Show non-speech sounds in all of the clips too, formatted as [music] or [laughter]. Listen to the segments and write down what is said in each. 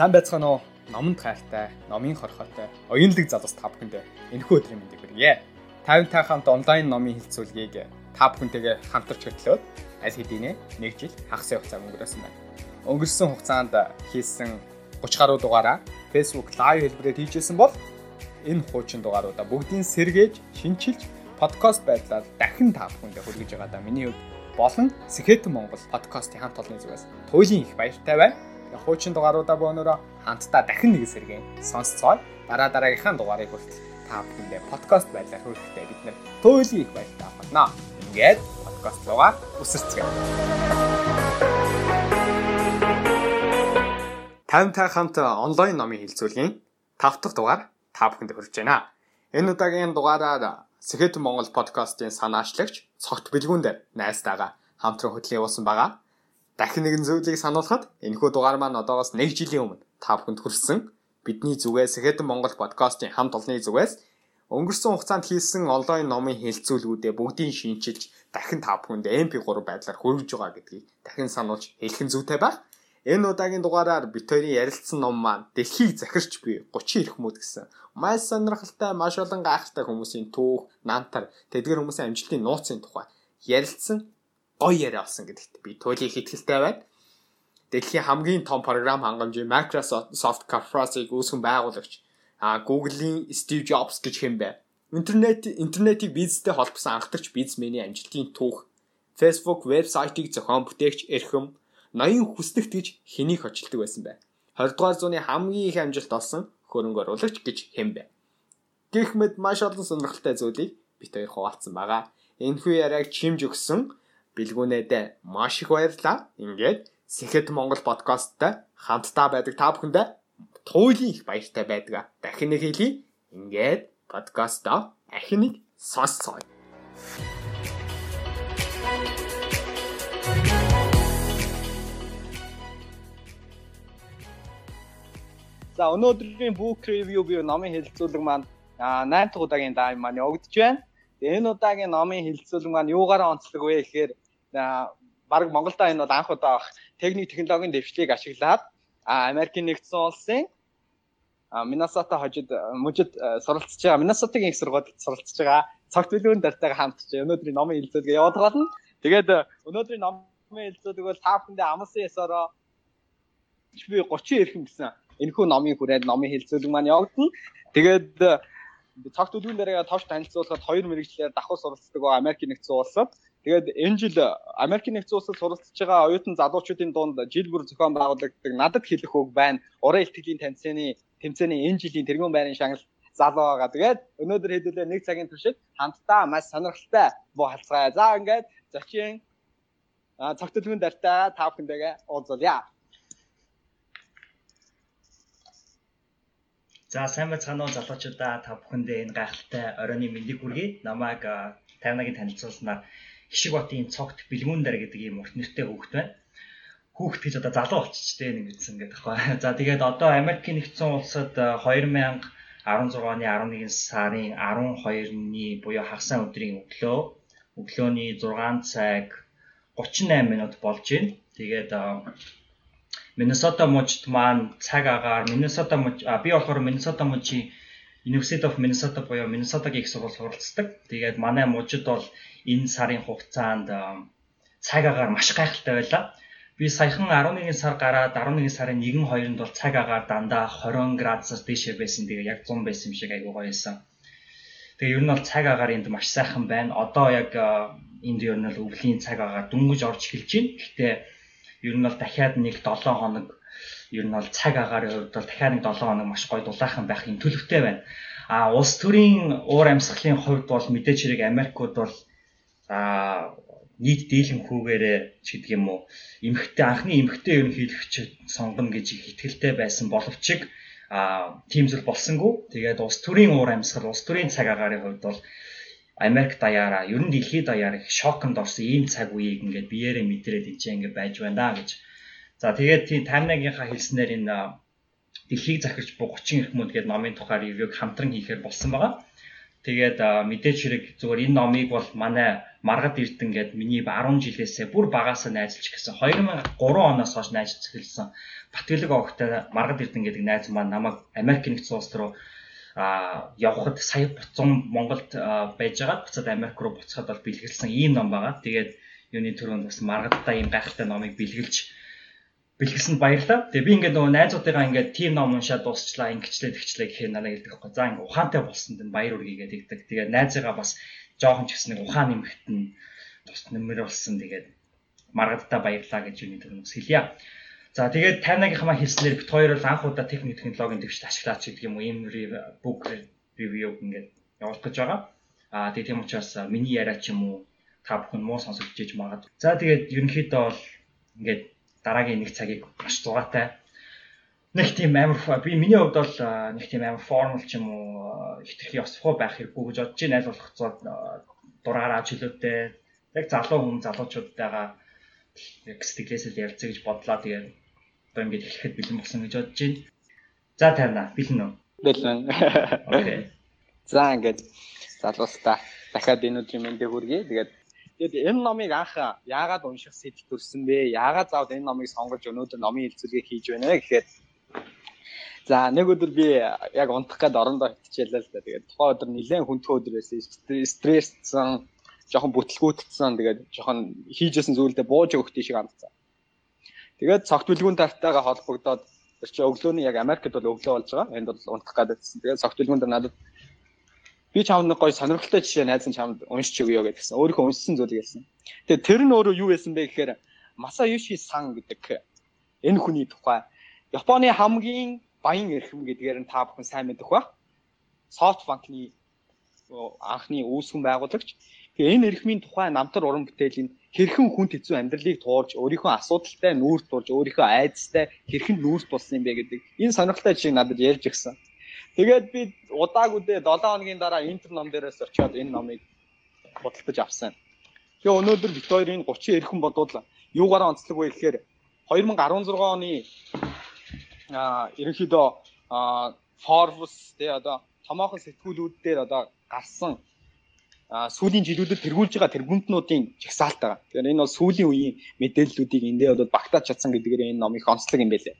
Сайн байцгаана уу? Номонд хайртай, номын хорхотой, оюунлаг залуус та бүхэндээ энэхүү өдрийн мэндийг хүргье. 50-тай хамт онлайн номын хилцүүлгийг та бүхэнтэйгээ хамтарч хөтлөөд аль хэдийнэ 1 жил хагас хугацаа өнгөрөөсөн байна. Өнгөрсөн хугацаанд хийсэн 30 гаруй дугаараа Facebook live хэлбэрээр хийжсэн бол энэ хуучин дугааруудаа бүгдийг сэргээж, шинчилж, подкаст байдлаар дахин та бүхэндээ хүргэж байгаа да миний хувьд болон Сэхэтэн Монгол подкастын хамт олонны зүгээс туйлын их баяртай байна хуучин дугааруудаа бөөнөрөө хамтдаа дахин нэг сэргээ сонсцгоо дараа дараагийнхаа дугаарыг хүртэл та бүхэндээ подкаст байдлаар хүргэхдээ бид нэр туйлын их баяртай байна. Ингээд подкаст руугаа үсэрцгээе. 50 хамт онлайн номын хилцүүлгийн 5 дахь дугаар та бүхэнд хүрч байна. Энэ удаагийн дугаараар Сэхэтэн Монгол подкастын санаачлагч цогт бэлгүүн дээр найстайгаа хамтран хөтлөн явуулсан байгаа дахин нэгэн зүйлийг сануулхад энэхүү дугаар маань одоогоос 1 жилийн өмнө та бүхэнд хүрсэн бидний зүгээс Хэдэн Монгол подкастын хамт олонны зүгээс өнгөрсөн хугацаанд хийсэн онлайн номын хэлцүүлгүүдээ бүгдийг шинчилж дахин та бүхэнд MP3 байдлаар хүргэж байгаа гэдгийг дахин сануулж хэлэх нь зүйтэй байх. Энэ удаагийн дугаараар бит хоёрын ярилцсан ном маань дэлхийг захирч буй 30 эрх мөд гэсэн маш сонирхолтой, маш олон гайхалтай хүмүүсийн түүх, нантар, тэдгэр хүмүүсийн амжилтын нууцын тухай ярилцсан гоё яриа болсон гэдэгт би туйлын хэтгэлтэй байна. Дэлхийн хамгийн том програм хангамжийн Microsoft Conference-ыг үүсгэн байгуулагч а Google-ийн Steve Jobs гэж хэм бэ. Интернет интернетийг бизнестэй холбосон анхдагч бизнесменийн амжилтын түүх. Facebook вебсайтыг зохион бүтээгч эрхэм ноён хүслэгт гэж хэнийг хочилдог байсан бэ. 20 дугаар зууны хамгийн их амжилт олсон хөрөнгө оруулагч гэж хэм бэ. Гэх мэт маш олон сонирхолтой зүйлийг бит хоёр хуваалцсан байгаа. Энэхүү яриаг чимж өгсөн бэлгүүнээд маш их баярлалаа. Ингээд Сэхэд Монгол подкасттай хамтдаа байдаг та бүхэндээ туйлын их баяртай байдаг. Дахин нэг хэлье. Ингээд подкастаа ахин нэг сонсцгоё. За өнөөдрийн book review буюу номын хэлэлцүүлэг маань 8 дахь удаагийн даам маань явагдаж байна. Энэ удаагийн номын хэлэлцүүлэг маань юугаараа онцлог вэ гэхээр баг Монголда энэ бол анх удаа техник технологийн дэвшлийг ашиглаад Америкийн нэгдсэн улсын Миннесота хожид мужид суралцж байгаа Миннесотагийн их сургуульд суралцж байгаа цагт билүүн дартайгаа хамтж өнөөдрийн номын хэлцүүлгээ яваад байгаа нь. Тэгээд өнөөдрийн номын хэлцүүлэг бол та бүхэндээ амлсан ясаараа би 30 эрхэм гэсэн энэхүү номын хүрээд номын хэлцүүлэг маань явагдана. Тэгээд цагт билүүн дээрээ товч танилцуулахад хоёр мэрэгчлэр давхар суралцдаг байгаа Америкийн нэгдсэн улсад Тэгээд энэ жил Америкийн нэгдсэн улсад суралцж байгаа оюутан залуучуудын дунд жил бүр зохион байгуулагддаг надад хэлэх үг байна. Уран ихтгэлийн тэмцээний тэмцээний энэ жилийн тэргуун байрын шагнал залуу байгаа. Тэгээд өнөөдөр хэдүүлээ нэг цагийн туршид хамтдаа маш сонирхолтой буу халцгаая. За ингээд зочин цогтөлмөн дартаа та бүхэндээ уулзъя. За сайн байцгаана уу залуучуудаа та бүхэндээ энэ гайхалтай оройны мэндийг хүргэе. Намайг 50-гийн танилцуулснаар Хишиг Батын цогт бэлгүүн дээр гэдэг ийм урт нэртэй хүүхэд байна. Хүүхэд гэж одоо залуу болчихжээ нэг гэсэн ингээд аахгүй. За тэгээд одоо Америкийн нэгдсэн улсад 2016 оны 11 сарын 12-ны буюу хагас өдрийн өглөө өглөөний 6 цаг 38 минут болж байна. Тэгээд Миннесота мужид маань цаг агаар Миннесота муж би болохоор Миннесота мужийн University of Minnesota буюу Minnesota-гийн их сургууль суралцдаг. Тэгээд манай мужид бол энэ сарын хугацаанд цаг агаар маш гайхалтай байлаа. Би саяхан 11 сар гараад 11 сарын 1 2-нд бол цаг агаар дандаа 20 градусаас дээшээ байсан. Тэгээ яг 100 байсан юм шиг айгуу гоё байсан. Тэгээ ер нь бол цаг агаар энд маш сайхан байна. Одоо яг энд ер нь бол өвлийн цаг агаар дөнгөж орж эхэлж байна. Гэхдээ ер нь бол дахиад нэг 7 хоног ер нь бол цаг агаарын хувьд бол дахиад нэг 7 хоног маш гоё дулаахан байх юм төлөвтэй байна. А улс төрийн уур амьсгалын хувьд бол мэдээж хэрэг Америкууд бол а нийт дийлэнхүүгээрээ ч гэдэг юм уу эмхтэй анхны эмхтэй ерөнхийлөгч сонгоно гэж их ихтгэлтэй байсан боловч а тийм зүйл болсонгүй. Тэгээд улс төрийн уур амьсгал, улс төрийн цаг агаарын хувьд бол Америк даяараа, ер нь дэлхийд даяар их шоконд орсон ийм цаг үеийг ингээд биеэрээ мэдрээд энэ ингээд байж байна гэж. За тэгээд тийм таймнагийнхаа хэлснээр энэ дэлхийг захирч 30 эрх мөд гэдэг номын тухай ревюг хамтран хийхээр болсон байгаа. Тэгээд мэдээж хэрэг зүгээр энэ номыг бол манай Маргад Эрдэнэ гээд миний 10 жилээсээ бүр багасаа найзалж гисэн 2003 оноос хойш найзалж эхэлсэн Батгэлэг огтой Маргад Эрдэнэ гэдэг найз маань намайг Америк нэгдсэн улс руу а явхад сая буцан Монголд байж байгаа буцаад Америк руу буцахад бол бэлгэлсэн ийм ном байгаа. Тэгээд юуны төрөнд бас маргадтай ийм гайхалтай номыг бэлгэлж бэлгэлсэнд баярлалаа. Тэгээ би ингээд нөгөө найзуудыгаа ингээд тим ном уншаад дуусчлаа, ингэчлээ, тэгчлээ гэхээр надад хэлдэг байхгүй. За ингээд ухаантай болсон дэн баяр үргээ гэдэг. Тэгээ найзыгаа бас жоохон ч гэсэн нэг ухаан нэмэгтэн тус нэмэр болсон. Тэгээд маргадтай баярлалаа гэж юуны төрөнд хэлье. За тэгээд таймнагийнхаа хэлснээр бит хоёр бол анх удаа техник технологийн төвчд ашиглаач гэдэг юм уу ийм бук ревю ингээд явуулах гэж байгаа. Аа тэгээд тийм учраас миний яриа ч юм уу та бүхэн муу сонсогдож иж магад. За тэгээд ерөнхийдөө бол ингээд дараагийн нэг цагийг маш зугаатай нэг тийм амар би миний хувьд бол нэг тийм амар формал ч юм уу хитрхи ёсфоо байх хэрэггүй гэж бодож байна. Аль болох цоо дураараа чөлөөтэй яг залуу хүн залуучуудтайгаа яг сэтгэлээсээ ярилцъя гэж бодлоо. Тэгээд одоо ингэж эхлэхэд бэлэн болсон гэж бодож байна. За тайна бэлэн үү? Бэлэн. Окей. За ингэж залуустаа дахиад энэ өдрийн мэндийг хүргэе. Тэгээд Тэгээд энэ номыг анх яагаад унших сэтэл төрсөн бэ? Яагаад заавал энэ номыг сонгож өнөөдөр номын хэлцүүлгээ хийж байна гэхээр За нэг өдөр би яг унтах гээд орондоо хитчихлээ л да. Тэгээд тухайн өдөр нэлээд хүндхэн өдөр байсан. Стрессцэн, жоохон бүтлгүүтцсэн. Тэгээд жоохон хийжсэн зүйлдээ бууж өгөх тийшээ хандсан. Тэгээд цогт бүлгүүн тартайгаа холбогдоод чи өглөөний яг Америкт бол өглөө болж байгаа. Энд бол унтах гээд байсан. Тэгээд цогт бүлгүүн дээр надад би чамд нэг гоё сонирхолтой жишээ найз нь чамд уншиж өгье гэдгсэн. Өөрийнхөө уншсан зүйлийг хэлсэн. Тэгээ тэр нь өөрөө юу байсан бэ гэхээр Масаюши сан гэдэг энэ хүний тухай Японы хамгийн баян эрхэм гэдгээр нь та бүхэн сайн мэдэх ба. SoftBank-ны анхны үүсгэн байгуулагч. Тэгээ энэ эрхмийн тухай намтар уран бүтээлийн хэрхэн хүн хэцүү амьдралыг туурж өөрийнхөө асуудалтай нүүр тулж өөрийнхөө айдастай хэрхэн нүүр тулсан юм бэ гэдэг энэ сонирхолтой жишээ надад ярьж өгсөн. Тэгээд би удаагүйдээ 7 хоногийн дараа интер ном дээрээс очиод энэ номыг бодолтож авсан. Тэгээ өнөөдөр хоёрын 30 эрхэм бодвол юугаараа онцлог вэ гэхээр 2016 оны а ерөнхийдөө Forbes тэгээ одоо томоохон сэтгүүлүүд дээр одоо гарсан сүүлийн жилүүдэд тэргүүлж байгаа тэргүүмтнүүдийн жагсаалт байгаа. Тэгэхээр энэ бол сүүлийн үеийн мэдээллүүдийг эндээ одоо багтааж чадсан гэдгээр энэ номын онцлог юм байлээ.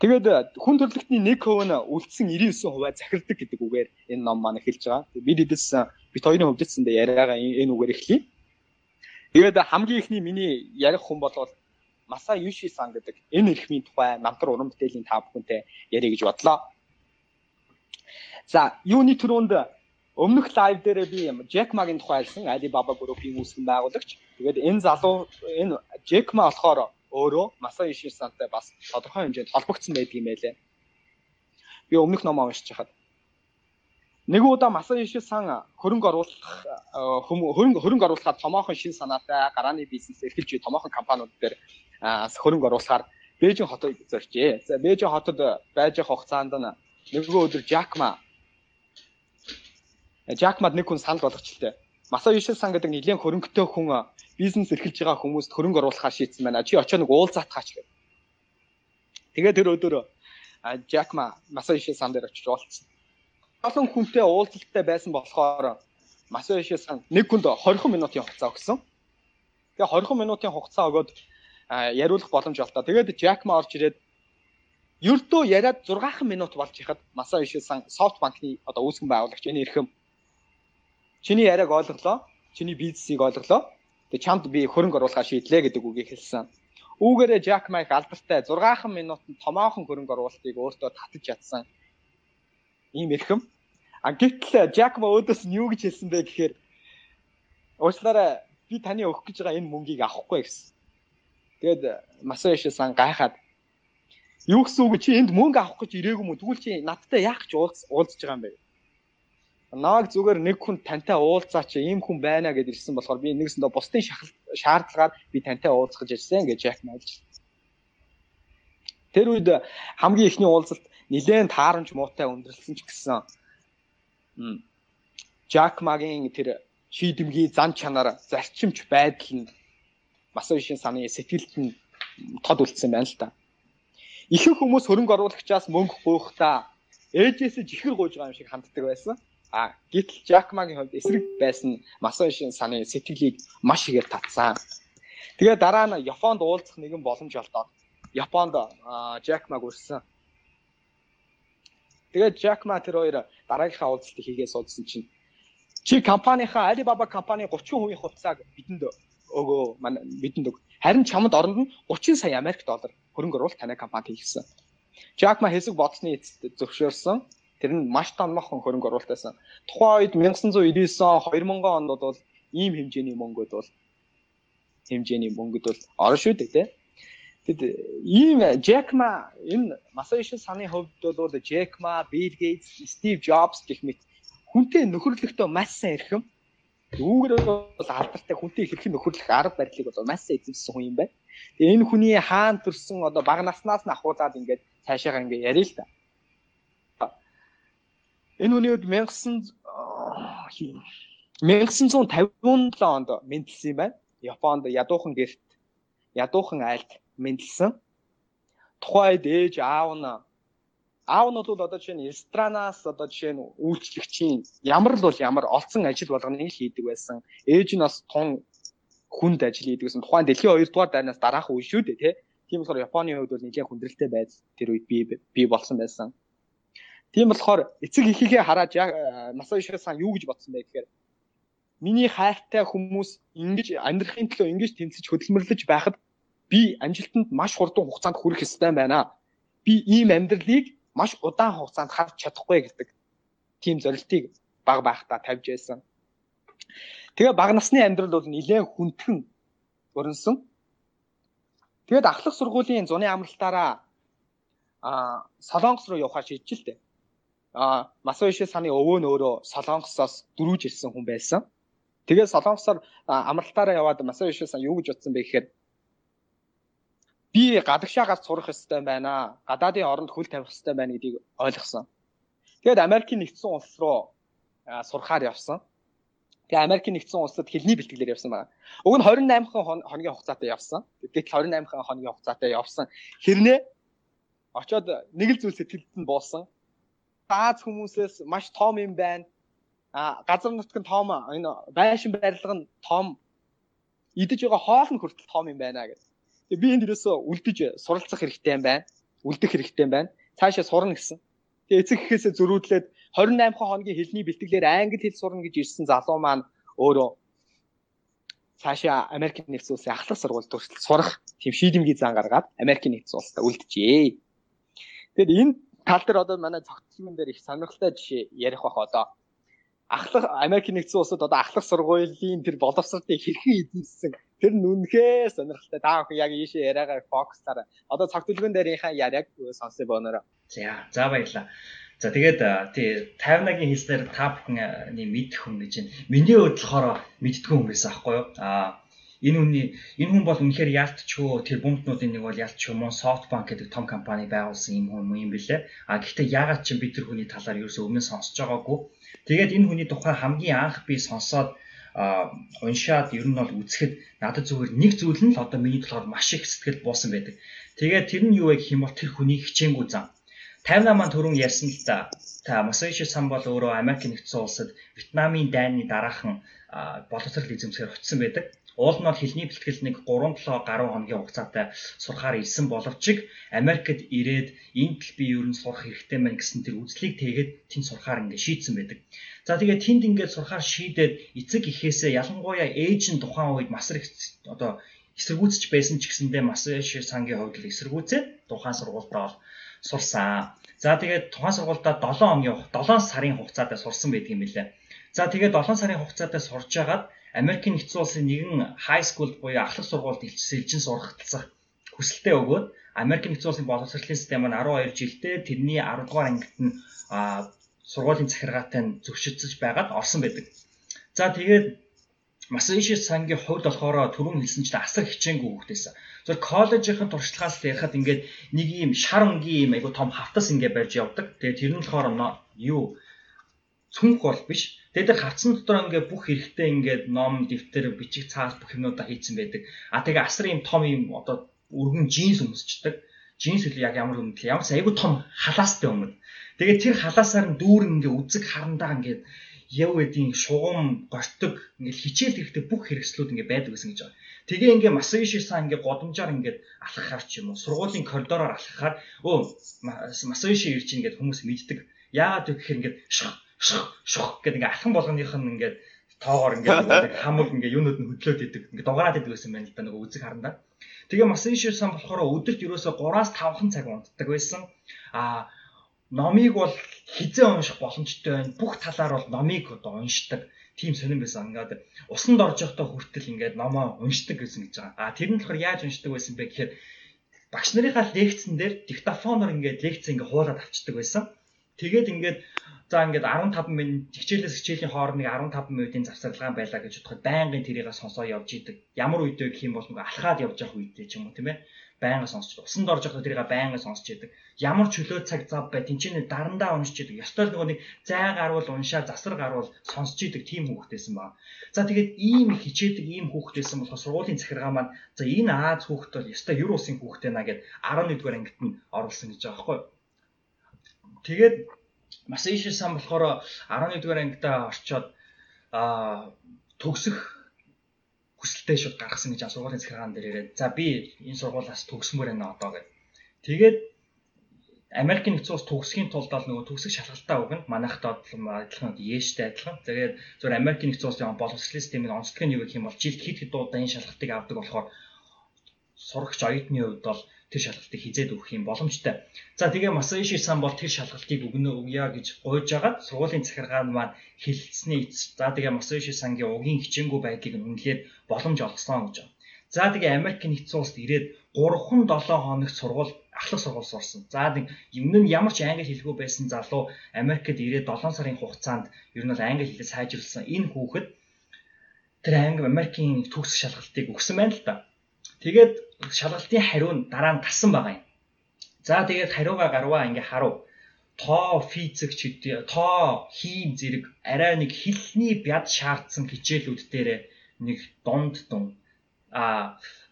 Тэгээд хүн төрөлхтний 1% нь үлдсэн 99% захирддаг гэдэг үгээр энэ ном маань эхэлж байгаа. Бид эдээс бит хоёрын ч яриагаа энэ үгээр эхлэе. Тэгээд хамгийн ихний миний ярих хүн болвол Маса Юши сан гэдэг энэ эрхмийн тухай намтар уран бүтээлийн та бүхэнтэй ярих гэж бодлоо. За, юуны төрөнд өмнөх лайв дээр би Jack Ma-гийн тухай хэлсэн Alibaba Group-ийн үүсгэн байгуулагч. Тэгээд энэ залуу энэ Jack Ma болохоор өөрөө Масаа Ишисантай бас тодорхой хэмжээнд холбогдсон байдаг юм байлээ. Би өмнөх ном уншиж хахад нэг удаа Масаа Ишисан хөрөнгө оруулах хөрөнгө хөрөнгө оруулахад томоохон шин санаатай гарааны бизнес эрхэлж буй томоохон компаниуд дээр хөрөнгө оруулахаар Бээжин хотод зорчээ. За Бээжин хотод байж явах хугацаанд нэгэн өдөр Жакма Жакмад нэг хүн санал болгочлээ. Масаа Ишисан гэдэг нэлийн хөрөнгөтэй хүн бизнес эрхэлж байгаа хүмүүст хөрөнгө оруулахаар шийдсэн байна. Чи очоо нэг уулзаатгаач гэх. Тэгээ тэр өдөр Жакма Масаиши сан дээр очиж уулзсан. Олон хүнтэй уулзалттай байсан болохоор Масаиши сан нэг хүнд 20 минутын хугацаа өгсөн. Тэгээ 20 минутын хугацаа өгөөд яриулах боломж олтоо. Тэгээд Жакма орж ирээд ердөө яриад 6 минут болж ихад Масаиши сан SoftBank-ны одоо үүсгэн байгуулагч энэ эрхэм чиний яриаг ойлголоо. Чиний бизнесийг ойлголоо Тэгээ чамд би хөрөнгө оруулахаар шийдлээ гэдэг үгийг хэлсэн. Үүгээрээ Jack Mike алдартай 6 минутанд томоохон хөрөнгө оруулалтыг өөртөө татаж чадсан ийм эрхэм. А гэтэл Jack Ma өөдөөс нь юу гэж хэлсэн бэ гэхээр уучлаарай би таны өгөх гэж байгаа энэ мөнгийг авахгүй гэсэн. Тэгэд Масаиши сан гайхаад юу гэсэн үг чи энд мөнгө авах гэж ирээгүй мө тэгвэл чи надтай яах гэж уулзж байгаа юм бэ? Нааг зүгээр нэг хүн тантай уулзаач ийм хүн байна гэж ирсэн болохоор би нэгсэндээ бусдын шаардлагаар би тантай уулзах гэж ирсэн гэж Жак найлж. Тэр үед хамгийн ихний уулзалт нэлээд таарамж муутай өндөрлсөн ч гэсэн Жак магийн тэр шийдэмгий зан чанар зарчимч байдал нь Масавишин саны сэтгэлд нь тод үлдсэн байна л да. Ихэнх хүмүүс хөрөнгө оруулагчаас мөнгө гуйхдаа ээжээс жихэр гуйж байгаа юм шиг ханддаг байсан. А гэтэл Жакмагийн хувьд эсрэг байсан Масошин саны сэтгэлийг маш ихээр татсан. Тэгээ дараа нь Японд уулзах нэгэн боломж олдоод Японд Жакмаг үрсэн. Тэгээд Жакма тэр хоёр дараагийнхаа уулзалтыг хийгээ суудсан чинь чи компанийнхаа Alibaba компани 30% хувьцааг бидэнд өгөө манай бидэнд өг. Харин чамд оронд нь 30 сая Америк доллар хөрөнгө оруулалт танай компанид хийгсэн. Жакма хэсэг бодсны эцэст зөвшөөрсөн. Тэр нь маш томоохон хөрөнгө оруулалт байсан. Тухайн үед 1999 он 2000 онд бол ийм хэмжээний мөнгөд бол хэмжээний мөнгөд бол орно шүү дээ тий. Тэгэд ийм Jack-ma энэ Masayoshi Son-ы хувьд бол Jack-ma, Bill Gates, Steve Jobs гэх мэт хүнтэй нөхөрлөختөө маш сайн ирхэм. Үүгээр бол алдартай хүнтэй хэрхэн нөхөрлөх арга барилыг бол маш сайн эзэмссэн хүн юм байна. Тэгээ энэ хүний хаан төрсөн одоо бага наснаас нь ахуулаад ингээд цаашаагаа ингээд яриа л та. Энэ хүний үед 1957 онд мэндэлсэн юм байна. Японд ядуухан гэрт ядуухан айлд мэндэлсэн. Тухайн үед ээж аав нь аав нь бол одоо жишээ нь ресторнаас одоо жишээ нь үйлчлэгчийн ямар л бол ямар олцсон ажил болгоныг хийдэг байсан. Ээж нь бас тун хүнд ажил хийдэг гэсэн. Тухайн дэлхийн 2 дугаар дайнаас дараах үе шүү дээ тий. Тийм болохоор Японы хувьд бол нэлээд хүндрэлтэй байдал тэр үед би би болсон байсан. Тийм болохоор эцэг эхийнхээ хараад Масаиши-сан юу гэж бодсон бэ гэхээр миний хайртай хүмүүс ингэж амьдрахын төлөө ингэж тэмцэж хөдөлмөрлөж байхад би амжилтанд маш хурдан хугацаанд хүрэх ёстой байна. Би ийм амьдралыг маш удаан хугацаанд харж чадахгүй гэдэг тийм зорилтыг баг байхдаа тавьж байсан. Тэгээ баг насны амьдрал бол нэлээд хүндхэн өрнсөн. Тэгээд ахлах сургуулийн зуны амралтаараа а Солонгос руу явахаар шийдчихлээ а Масоиши саны өвөө нь өөрөө Солонгосоос дөрүүж ирсэн хүн байсан. Тэгээд Солонгосоор амралтаараа яваад Масоиши сан юу гэж утсан бэ гэхээр би гадагшаа гарч сурах ёстой байна. Гадаадын оронд хөл тавих ёстой байна гэдгийг ойлгосон. Тэгээд Америкийн нэгдсэн улс руу сурахаар явсан. Тэгээ Америкийн нэгдсэн улсад хэлний бэлтгэлээр явсан байна. Уг нь 28 хоногийн хугацаатай явсан. Гэтэл 28 хоногийн хугацаатай явсан. Хэрнээ очоод нэг л зүйл сэтгэлд нь буусан. Аз хүмүүсээс маш том юм байна. А газар нутгийн том энэ байшин барилга нь том идэж байгаа хоол нь хүртэл том юм байна гэдэг. Тэгээ би энд ерөөсөө үлдэж суралцах хэрэгтэй юм байна. Үлдэх хэрэгтэй юм байна. Цаашаа сурна гэсэн. Тэгээ эцэг гэхээсээ зөрүүдлээд 28 хоногийн хэлний бэлтгэлээр англи хэл сурна гэж ирсэн залуу маань өөрөө цаашаа Америкийн нэгдсэн улсын ахлах сургуульд хүртэл сурах тийм шийдэмгий зан гаргаад Америкийн нэгдсэн улсад үлджээ. Тэгэд энэ тал дээр одоо манай цогцлогын дээр их сонирхолтой жишээ ярих бах одоо. Ахлах Америк нэгдсэн улсад одоо ахлах сургуулийн тэр боловсролтыг хэрхэн эзэмссэн тэр нь үнэхээр сонирхолтой. Та бүхэн яг ийшээ яриагаар фокуслаараа одоо цогцлогын дээрийнхаа яриаг сонсъё бонороо за за баярлаа За тэгээд тий 50-аагийн хэлснээр та бүхэн мэдэх хүн гэж байна. Миний хувьд болохоор мэддэг хүн байсан аахгүй юу? Аа энэ хүний энэ хүн бол үнэхээр ялтчгүй тэр бомбнуудын нэг бол ялтчгүй мөн SoftBank гэдэг том компани байгуулсан юм хүн юм бэлээ. А гэхдээ ягаад ч би тэр хүний талаар ерөөсөө өмнө сонсож байгаагүй. Тэгээд энэ хүний тухай хамгийн анх би сонсоод уншаад ер нь бол үзэхэд надад зүгээр нэг зүйл нь л одоо миний болохоор маш их сэтгэл буусан байдаг. Тэгээд тэр нь юу вэ гэх юм бол тэр хүний хичээнгүү зам. 58 маань түрүүн ярьсан л та та Масайши сан бол өөрөө Америк нэгдсэн улсад Вьетнамын дайны дараахан боловсрол эзэмсгээр очсон байдаг. Уул нь бол хэлний бэлтгэл нэг 3-7 гаруй хоногийн хугацаатай сурахаар ирсэн боловч Америкт ирээд энд л би ер нь сурах хэрэгтэй мэн гэсэн тэр үзлийг тэгээд тэнд сурахаар ингээд шийдсэн байдаг. За тэгээд тэнд ингээд сурахаар шийдээд эцэг ихээсээ ялангуяа ээж нь тухайн үед масар их одоо эсэргүүцэж байсан ч гэсэндээ маш сангийн хувьд л эсэргүүцээд тухайн сургуультаа бол сурсан. За тэгээд тухайн сургуультаа 7 хоногийн 7 сарын хугацаатай сурсан байдаг юм билээ. За тэгээд 7 сарын хугацаатай сурж агаад Америкийн нэгдсэн улсын нэгэн high school буюу ахлах сургуульд илчилж сургалтцах хүсэлтээ өгөөд Америкийн нэгдсэн улсын боловсролын систем нь 12 жилдээ тэрний 10 дугаар ангид нь сургуулийн захиргаатай нь зөвшөөрсөж байгаад орсон байдаг. За тэгээд Масаши сангийн хувьд болохоор түрүүн хэлсэн чинь асар хичээнгүй хүүхдээсэн. Зөв коллежийн туршлагаас л ярихад ингээд нэг ийм шар өнгийн ийм айгу том хавтас ингээд барьж явдаг. Тэгээд тэр нь болохоор юу цүнх бол биш. Тэгээд тэр хавцсан дотор ингээ бүх хэрэгтэй ингээд ном, дэвтэр, бичиг цаас бүх юмудаа хийцэн байдаг. А тэгээ асар юм том юм одоо өргөн джинс өмсчдэг. Джинс үл яг ямар өмнө ямар айгу том халаастай өмнө. Тэгээд тэр халаасаар нь дүүрэн ингээ үзэг харандаа ингээд яв эдийн шугам гортог ингээл хичээл хэрэгтэй бүх хэрэгслүүд ингээ байдаг гэсэн гэж байгаа. Тэгээ ингээ Масаиши-сан ингээ годомжоор ингээ алхахаар ч юм уу сургуулийн коридороор алхахаар өө Масаиши ирж ийн гэд хүмүүс мэддэг. Яагаад гэхээр ингээ шх шх гэдэг ингээ алхан болгоных нь ингээ тоогоор ингээ [laughs] хамаг ингээ юунууд нь хөдлөөд идэг. Ингээ дугаараад идэг байсан байна л да нөгөө үзэг харандаа. Тэгээ Масаиши-сан болохоор өдөрт ерөөсө 3-аас 5хан цаг унтдаг байсан. Аа номыг бол хизээ унших боломжтой байна. Бүх талаар бол номыг одоо уншдаг тийм сонирн байсан. Ингээд усанд орж явахдаа хүртэл ингээд номоо уншдаг гэсэн гэж байгаа. А тэр нь болохоор яаж уншдаг байсан бэ гэхээр багш нарынхаа лекцэн дээр диктофоноор ингээд лекц ингээд хуулаад авчдаг байсан. Тэгээд ингээд за ингээд 15 минут хичээлээс хичээлийн хоорондын 15 минутын завсарлага байлаа гэж бодоход байнгын тэрийг сонсоо явж идэг. Ямар үед вэ гэх юм бол нэг алхаад явж явах үедээ ч юм уу тийм ээ байнга сонсч усанд орж явахдаа тэрийг байнга сонсч яадаг. Ямар чөлөө цаг зав бай тэнцэнэ дарандаа уншиж яадаг. Ёстой нөгөө нэг зай гарвал уншаа, засар гарвал сонсч яадаг тийм хүүхдээсэн баг. За тэгээд ийм хичээдэг ийм хүүхдээсэн болохоор сургуулийн захиргаа маань за энэ Аз хүүхд бол ёстой юр усын хүүхдээ наа гэд 11 дугаар ангид нь оруулсан гэж байгаа байхгүй. Тэгээд Масаиши сан болохоор 11 дугаар ангидаа орчоод а төгсөх хүсэлтэй шууд гаргасан гэж сургуулийн захиргаан дээр ирээд за би энэ сургуулиас төгсмөр байна одоо гэд. Тэгээд Америкийн нэгдсэн улс төгсөхийн тулд бол нөгөө төгсөх шалгалтаа өгнө. Манайхтай адилхан Ештэй адилхан. Тэгээд зөвхөн Америкийн нэгдсэн улсын боловсролын системийн онцлог нь юу гэх юм бол жилд хэд хэд удаа энэ шалгалтыг авдаг болохоор сурагч оюутны хувьд бол тэр шалгалтыг хизээд өгөх юм боломжтой. За тэгээ Масаиши сан бол тэр шалгалтыг өгнө өгье гэж гуйж агаад сургуулийн захиргаан маань хэлэлцсэний эц. За тэгээ Масаиши сангийн угийн хичээнгүй байдлыг нь үнэлээд боломж олгосон гэж байна. За тэгээ Америк нэгдсэн улсад ирээд 3-7 хоног сургууль ахлах сургууль сурсан. За нэг юм нь ямар ч англи хэлгүй байсан залуу Америкт ирээд 7 сарын хугацаанд ер нь бол англи хэлээ сайжруулсан. Энэ хүүхэд тэр англи Америкийн төгсөх шалгалтыг өгсөн байна л да. Тэгээд шалгалтын хариу нь дараа нь гарсан байгаа юм. За тэгээд хариугаа гарваа ингээ харав. Тоо физик ч үгүй тоо хийм зэрэг арай нэг хилний бяд шаардсан хичээлүүд дээр нэг донд дун а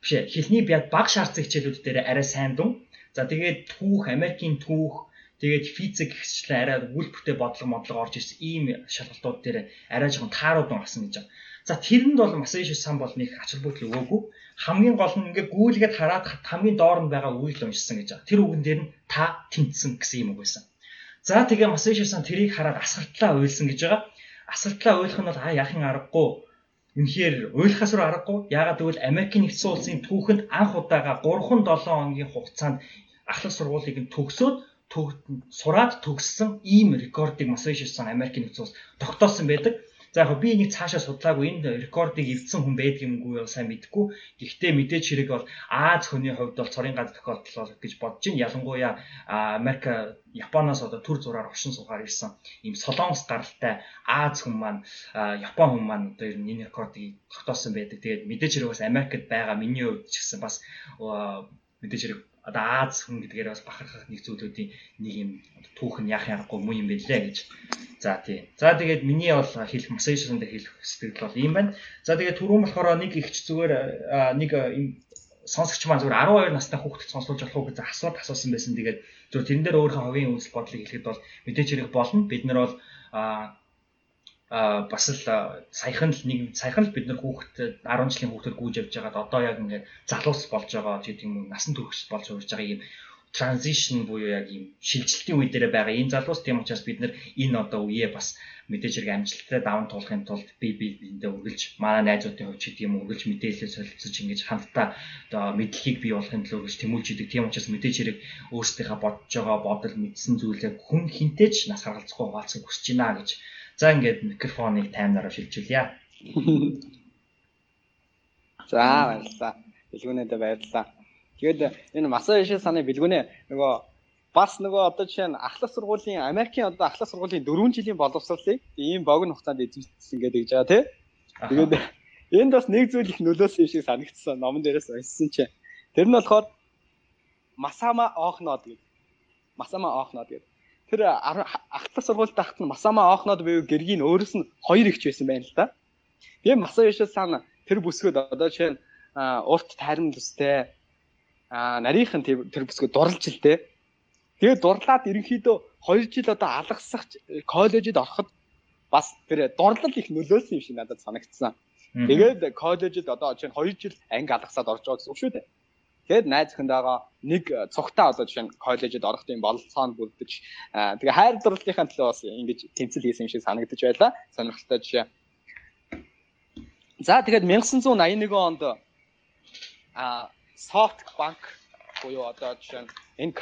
биш ээ хилний бяд баг шаардсан хичээлүүд дээр арай сайн дун. За тэгээд түүх Америкийн түүх тэгээд физик гэхчлэн арай үлбэртэй бодлого модлого орж ирсэн ийм шалгалтууд дээр арай жоохон таарууд гарсан гэж байна. За тэрэнд бол Масаиши сан бол нэг ач холбогдол өгөөгүй. Хамгийн гол нь ингээ гүйлгээд хараад хамгийн доор нь байгаа үйл уншсан гэж байгаа. Тэр үгэн дээр нь та тэнцсэн гэсэн юм үг байсан. За тэгээ Масаиши сан тэрийг хараад асгартлаа уйлсан гэж байгаа. Асгартлаа уйлах нь бол аа яахын аргагүй Үнэхээр ойлгохоос аргагүй. Яагаад гэвэл Америкийн нэгдсэн улсын түүхэнд анх удаага 3-7 хоногийн хугацаанд ахлах сургуулийг нь төгсөөд сураад төгссөн ийм рекордыг Масаиши сан Америкийн нэгдсэн улс тогтоосон байдаг. За яг би энийг цаашаа судлаагүй энэ рекордыг эвдсэн хүн байдаг юмгүй сайн мэдэхгүй. Гэхдээ мэдээж хэрэг бол Аз хүний хувьд бол цорын гад тохиолдол гэж бодож байна. Ялангуяа Америк, Японоос одоо төр зураар оршин суугаар ирсэн ийм солонгос гаралтай Аз хүн маань Япон хүн маань одоо ер нь энэ рекордыг тогтоосон байдаг. Тэгээд мэдээж хэрэг бас Америкт байгаа миний хувьд ч гэсэн бас мэдээж хэрэг одоо Аз хүн гэдгээр бас бахархах нэг зүйлүүдийн нэг юм түүх нь яах ярахгүй муу юм байлээ гэж. За тий. За тэгээд миний бол хэлэх массажинд хэлэх сэтгэл бол ийм байна. За тэгээд түрүүн болохоор нэг ихч зүгээр нэг сонсогч маань зүгээр 12 настай хүүхдэд сонсуулж болох уу гэж асуулт асуусан байсан. Тэгээд зөв тэрэн дээр өөрийнхөө хувийн үзэл бодлыг хэлэхэд бол мэдээж хэрэг болно. Бид нар бол а бас л саяхан л нэг саяхан л бид нар хүүхэд 10 жилийн хүүхдүүд гүйж явж байгаад одоо яг ингээд залуус болж байгаа гэдэг юм уу насан турш болж урж байгаа юм transition буюу яг юм шилжилтийн үе дээр байгаа энэ залуус тийм учраас бид нар энэ одоо үеэ бас мэдээж хэрэг амжилттай даван туулахын тулд би биэндээ үргэлж манай найзуудын хувьд гэдэг юм үргэлж мэдээлэл солилцож ингэж хамтдаа одоо мэдлэгийг бий болохын төлөө үргэлж тэмүүлж идэг. Тийм учраас мэдээж хэрэг өөрсдийнхээ бодож байгаа бодол мэдсэн зүйлээ хүн хинтээж нас харгалзахгүй хуваалцахыг хүсэж байна гэж За ингээд микрофоныг таймнараа шилжүүлье. [laughs] За баярлалаа. Бэлгүүнээдээ баярлалаа. Тэгээд энэ Масаиши саны бэлгүүнээ нөгөө бас нөгөө одоо жишээ нь ахлах сургуулийн Америкийн одоо ахлах сургуулийн 4 жилийн боловсролыг ийм богино хугацаанд эзэмшсэн гэдэг гэж байгаа тийм. Тэгээд энд бас нэг зүйл их нөлөөсөн юм шиг санагдсан номон дээрээс уншсан чинь. Тэр нь болохоор Масама Охнод гэдэг. Масама Охнод гэдэг тэр ахлах сургуульд тахт нь Масама Оохнод буюу гэргийн өөрөөс нь хоёр ихч байсан байна л да. Тэгээ Масаёши сан тэр бүсгүүд одоо жишээ нь урт тарим төстэй аа нарийнх нь тэр бүсгүй дурлж л дээ. Тэгээд дурлаад ерөнхийдөө 2 жил одоо алгасах коллежид ороход бас тэр дурлал их нөлөөлсөн юм шиг надад санагдсан. Тэгээд коллежид одоо чинь 2 жил анги алгасаад орж байгаа гэсэн үг шүү дээ. Тэгээд найз охинтойгоо нэг цугтаа одоо жишээ нь коллежид орох юм бололцоо нь бүрдэж тэгээ хайр дурлалынхаа төлөө бас ингэж тэмцэл хийсэн юм шиг санагдаж байлаа. Сонирхолтой жишээ. За тэгээд 1981 онд а Soft Bank буюу одоо жишээ нь энэ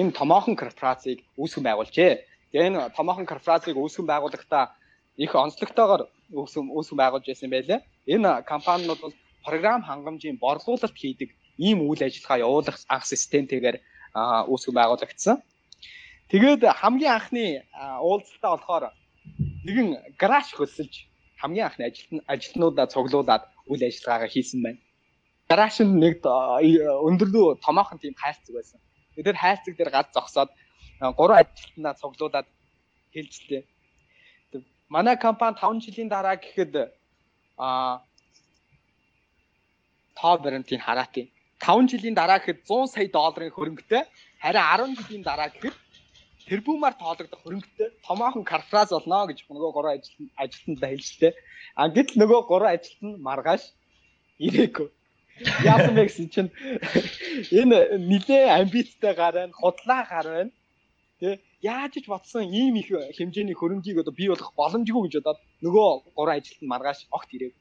энэ томоохон корпорацийг үүсгэн байгуулжээ. Тэгээ энэ томоохон корпорацийг үүсгэн байгуулахдаа их онцлогтойгоор үүсгэн үүсгэн байгуулж байсан байлээ. Энэ компаниуд бол програм хангамжийн борлуулалт хийдэг ийм үйл ажиллагаа явуулах анх системтэйгээр үүсгэн байгуулагдсан. Тэгээд хамгийн анхны уулзалтаа болохоор нэгэн гараж хөсөлж хамгийн анхны ажилтны ажилтнуудаа цуглуулад үйл ажиллагаагаа хийсэн байна. Гараж нь нэг өндөрлөө томоохон тийм хайрцаг байсан. Тэр хайрцаг дээр гад зогсоод гурван ажилтнаа цуглуулад хэлжлээ. Манай компани 5 жилийн дараа гэхэд а тоо баримтыг хараатын. 5 жилийн дараа гэхэд 100 сая долларын хөрөнгөтэй харин 10 жилийн дараа гэхэд тэрбумаар тоологдох хөрөнгөтэй томоохон корпорац болно гэж нөгөө гурван ажилтан ажилтнаа хэлжлээ. А гэтэл нөгөө гурван ажилтан маргааш ирээгүй. Яасан бэ гэсэн чинь энэ нилээ амбицтай гар байна, худлаа гар байна. Тэ яаж ч бодсон ийм их хэмжээний хөрөнгийг одоо бий болох боломжгүй гэж бодоод нөгөө гурван ажилтан маргааш огт ирээгүй.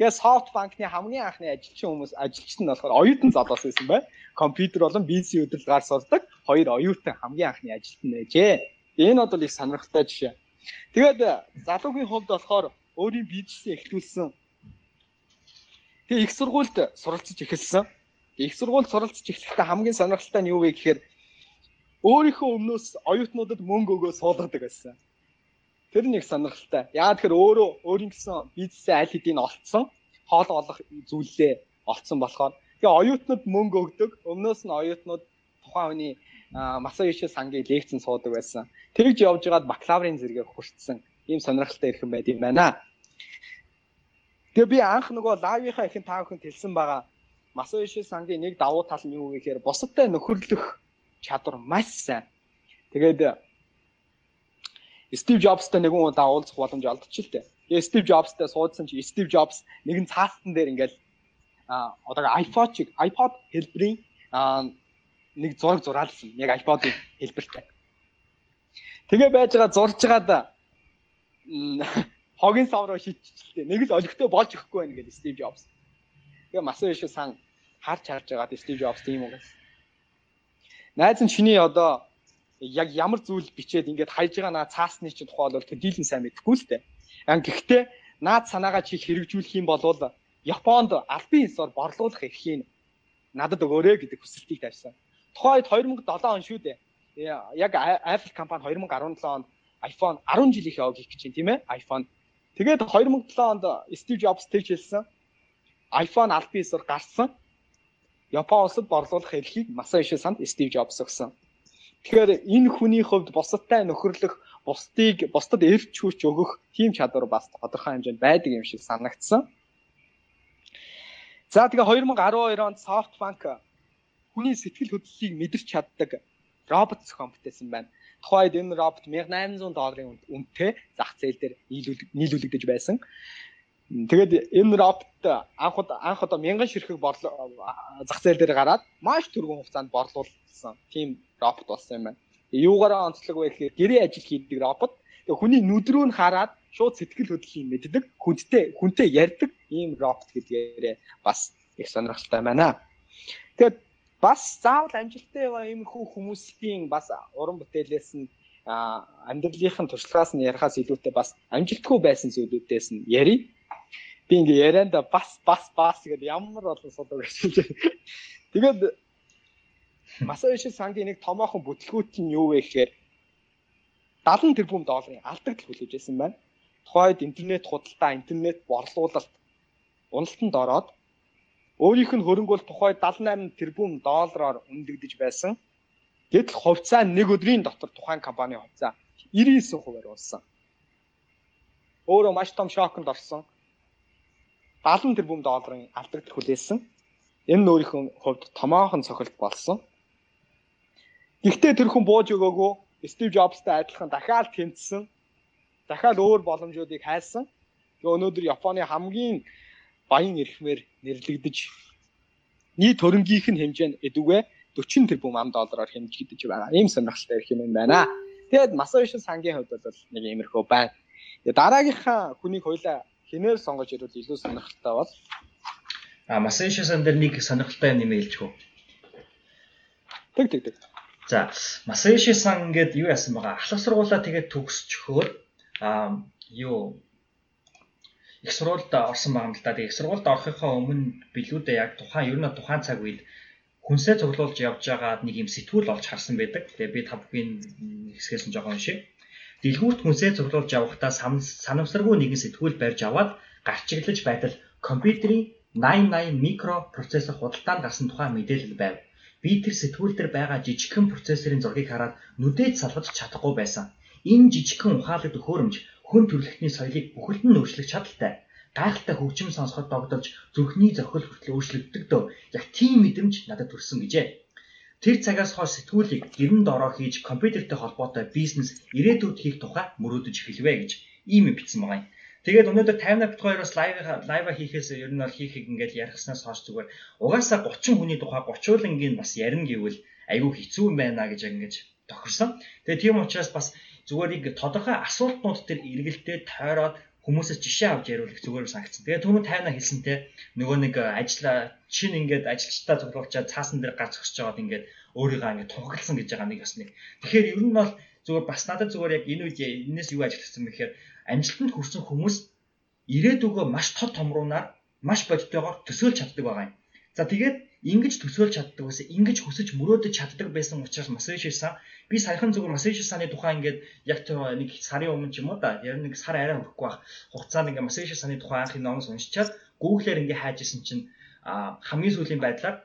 Тэгээ SoftBank-ны хамгийн анхны ажилчин хүмүүс ажилчид нь болохоор оюутан залуус байсан бай. Компьютер болон бизнесийн удирдлагаар сурдаг хоёр оюутан хамгийн анхны ажилтан байжээ. Энэ бол их сонирхолтой жишээ. Тэгээд залуугийн хувьд болохоор өөрийн бизнесээ эхлүүлсэн. Тэгээ их сургуульд суралцж эхэлсэн. Их сургуульд суралцж эхлэхдээ хамгийн сонирхолтой нь юу вэ гэхээр өөрийнхөө өмнөөс оюутнуудад мөнгө өгөө суулгадаг байсан. Тэр нэг сонирхолтой. Яагаад тэгэхээр өөрөө өөрийн гэсэн бизнесээ аль хэдийн олцсон, хоол олох зүйлээ олцсон болохоор тэгээ оюутнууд мөнгө өгдөг. Өмнөөс нь оюутнууд тухайн хүний Масаиши сангийн лекцэн суудаг байсан. Тэгж явж байгаад бакалаврын зэрэгээр хүртсэн. Ийм сонирхолтой ирхэн байд юм байна. Тэгээ би анх нөгөө лавийнхаа ихэн таа бүхэнд хэлсэн байгаа. Масаиши сангийн нэг давуу тал нь юу гэхээр бусадтай нөхөрлөх чадвар маш сайн. Тэгээд Стив Джобстай нэгэн удаа уулзах боломж олдчих л дээ. Тэгээ Стив Джобстай суудсан чи Стив Джобс нэгэн цаастан дээр ингээл а одоо iPod-чиг iPod хэлбэрийн нэг зураг зураалсан. Яг iPod-ийн хэлбэртэй. Тэгээ байж байгаа зурж байгаад хогийн сав руу шийдчихлээ. Нэг л олигтой болж өгөхгүй байх гэж Стив Джобс. Тэгээ Масаиши сан харж харж байгаад Стив Джобс тийм үг. Найз нь чиний одоо яг ямар зүйл бичээд ингээд хайж байгаа наа цаасны чинь тухай бол төдийлэн сайн мэдэхгүй л дээ. Аа гэхдээ наад санаагаа чи хэрэгжүүлэх юм бол Японд албан ёсоор борлуулах эрхийг надад өгөөрэй гэдэг хүсэлтийг тавьсан. Тухайд 2007 он шүү дээ. Яг Apple компани 2017 онд iPhone 10 жилийн яваг хийх гэж байна тийм ээ iPhone. Тэгээд 2007 онд Steve Jobs тэгж хэлсэн. iPhone албан ёсоор гарсан. Япон улсад борлуулах эрхийг Masayoshi санд Steve Jobs өгсөн. Тэгэхээр энэ хүний хувьд бусадтай нөхөрлөх, бусдыг бусдад эрч хүч өгөх тийм чадвар бас тодорхой хэмжээнд байдаг юм шиг санагдсан. За тэгээ 2012 онд SoftBank хүний сэтгэл хөдлөлийг мэдэрч чаддаг робот зохион бүтээсэн байна. Тухайд энэ робот 1800 долларын үнэтэй зах зээл дээр нийлүүлэгдэж байсан. Тэгээд энэ робот анх анх одоо мянган ширхэг борлоо зах зээл дээр гараад маш түргэн хугацаанд борлуулсан тийм робот болсон юм байна. Юугаараа онцлог вэ гэхээр гэрээ ажил хийдэг. Тэгээд хүний нүдрөө нь хараад шууд сэтгэл хөдлөлийг мэддэг, хүнтэй хүнтэй ярьдаг ийм робот гэдгээрээ бас их сонирхолтой байна. Тэгээд бас заавал амжилттай иймэрхүү хүмүүсийн бас уран бүтээлээс нь амьдралынхын туршлагаас нь ярихаас илүүтэй бас амжилтгүй байсан зүйлүүдээс нь ярий би ингээ ярианда бас бас бас гэдэг ямар болон судаг гэж. Тэгээд Масаиши сангийн нэг томоохон бүтлгүүт нь юу вэ гэхээр 70 тэрбум долларын алдагдал хүлээж байсан байна. Тухайд интернет худалдаа, интернет борлуулалт уналтанд ороод өөрийнх нь хөрөнгө бол тухайд 78 тэрбум доллараар өндөгдөж байсан. Гэтэл хувьцаа нэг өдрийн дотор тухайн компани хувьцаа 99%-аар болсон. Өөрөө маш том шоконд орсон. 70 тэрбум долларын алдагдал хүлээсэн. Энэ нь өөрийнхөө хувьд томоохон цохилт болсон. Гэхдээ тэр хүн бууж өгөөгүй Стив Джобстай адилхан дахиад тэнцсэн. Дахиад өөр боломжуудыг хайсан. Тэгээ өнөөдөр Японы хамгийн баян эрхмээр нэрлэгдэж нийт хөрөнгийнх нь хэмжээ нь эдүгэ 40 тэрбум ам доллараар хэмжигдэж байгаа. Ийм сонирхолтой эрх юм байна. Тэгэд Масаоши сангийн хувьд бол нэг иймэрхүү байна. Тэгээ дараагийнхаа хүнийг хоёлаа хинээр сонгож ирвэл илүү сонирхолтой бол А Масаоши сан дээр нэг сонирхолтой юм хөө. Тэг тэг тэг. За Масаyoshi сан гэдэг юу яасан байгаа? Ахлах сургуулаа тэгээд төгсчихөөр аа юу их сургуульд орсон байгаа юм л да. Тэгээд их сургуульд орохынхаа өмнө билүүдээ яг тухайн ер нь тухайн цаг үед хүнсээ цуглуулж явж байгаа нэг юм сэтгүүл олж харсан байдаг. Тэгээд би та бүхэн хэсгээс нь жоохон уншия. Дэлгүүрт хүнсээ цуглуулж явахдаа санамсаргүй нэгэн сэтгүүл барьж аваад гарчиглаж байтал компьютерийн 8080 микропроцессор худалдаанд гарсан тухайн мэдээлэл байв. Би тэр сэтгүүл дээр байгаа жижигхэн процессорын зургийг хараад нүдээд салгаж чадахгүй байсан. Энэ жижигхэн ухаалаг төхөөрөмж хүн төрөлхтний соёлыг бүхэлд нь өөрчлөх чадaltaй. Гайхалтай хөгжим сонсоход догдолж зүрхний зохил хүртэл өөрчлөгддөг дөө. Яг тийм мэдрэмж надад төрсөн гэжээ. Тэр цагаас хойш сэтгүүлийг гэрэн дороо хийж компьютертэй холбоотой бизнес ирээдүйд хийх тухай мөрөөдөж эхэлвэ гэж ийм юм бичсэн байгаа юм. Тэгээд өнөөдөр 58 бит 2-оос лайв лайва хийхээс ер нь бол хийхийг ингээд ярихснаас хойш зүгээр угаасаа 30 хүний тухай 30 улангийн бас ярина гэвэл айгүй хэцүү юм байна гэж ингэж тохирсон. Тэгээд тийм учраас бас зүгээр нэг тодорхой асуултнууд төр эргэлдээ тойроод хүмүүсээс жишээ авч яриулах зүгээр санагдсан. Тэгээд түрүүн тайна хэлсэнтэй нөгөө нэг ажлаа чин ингээд ажилчдаа цуглуулчаад цаасан дээр гарч өгч жагаад ингээд өөрийгөө ингээд тунхагласан гэж байгаа нэг бас нэг. Тэгэхээр ер нь бол зүгээр бас надад зүгээр яг энэ үед энэс юу ажилласан бэ гэхээр амжилтанд хүрсэн хүмүүс ирээдүгөө маш тод томруунаар маш бодитойгоор төсөөлж чаддаг байгаа юм. За тэгээд ингэж төсөөлж чаддаг байсан, ингэж хүсэж мөрөөдөж чаддаг байсан учраас Масэши сан би саяхан зүгээр Масэши саны тухай ингээд яг нэг сарын өмнө ч юм уу да, яг нэг сар арай хүрэхгүй байх хугацаанд ингээд Масэши саны тухай анхны номос уншичаад Google-аар ингээд хайж исэн чинь хамгийн сүүлийн байдлаар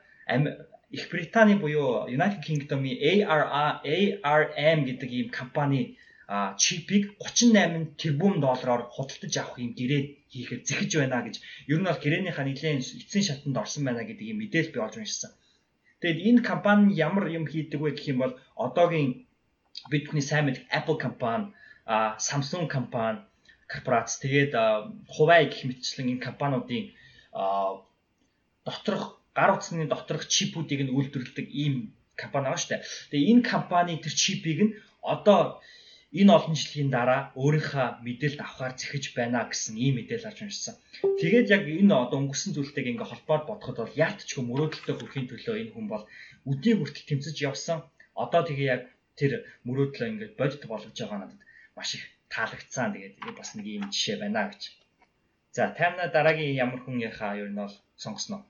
Их Британий буюу United Kingdom-ийн ARM гэдэг ийм компани чипийг 38 тэрбум доллараар худалдаж авах юм гэрээ хийхээр зэхэж байна гэж ер нь бол гэрээнийхээ нэгэн эцсийн шатанд орсон байна гэдэг юм мэдээлэл би олж уншсан. Тэгэд энэ компани ямар юм хийдэг вэ гэх юм бол одоогийн бид бүхний сайн мэддэг Apple компани, Samsung компани, корпорац тэгээд Huawei гэх мэтчлэн энэ компаниудын доторх гар утасны доторх чипүүдийг нь үйлдвэрлэдэг ийм компани байгаа шүү дээ. Тэгээ энэ компани тэр чипийг нь одоо энэ олон жилийн дараа өөрийнхөө мэдээлэлд авахар зэхэж байна гэсэн ийм мэдээлэл авч уншсан. Тэгээд яг энэ одоо өнгөрсөн зүйлтэйг ингээ холбоод бодоход бол яалтчгүй мөрөөдөлтөй хүрэхийн төлөө энэ хүн бол үдийн хүртэл тэмцэж явсан. Одоо тэгээ яг тэр мөрөөдлөө ингээ бодит болгож байгаа надад маш их таалагдсан. Тэгээд бас нэг ийм жишээ байна гэж. За таймна дараагийн ямар хүнийхээ ер нь бол сонгосноо.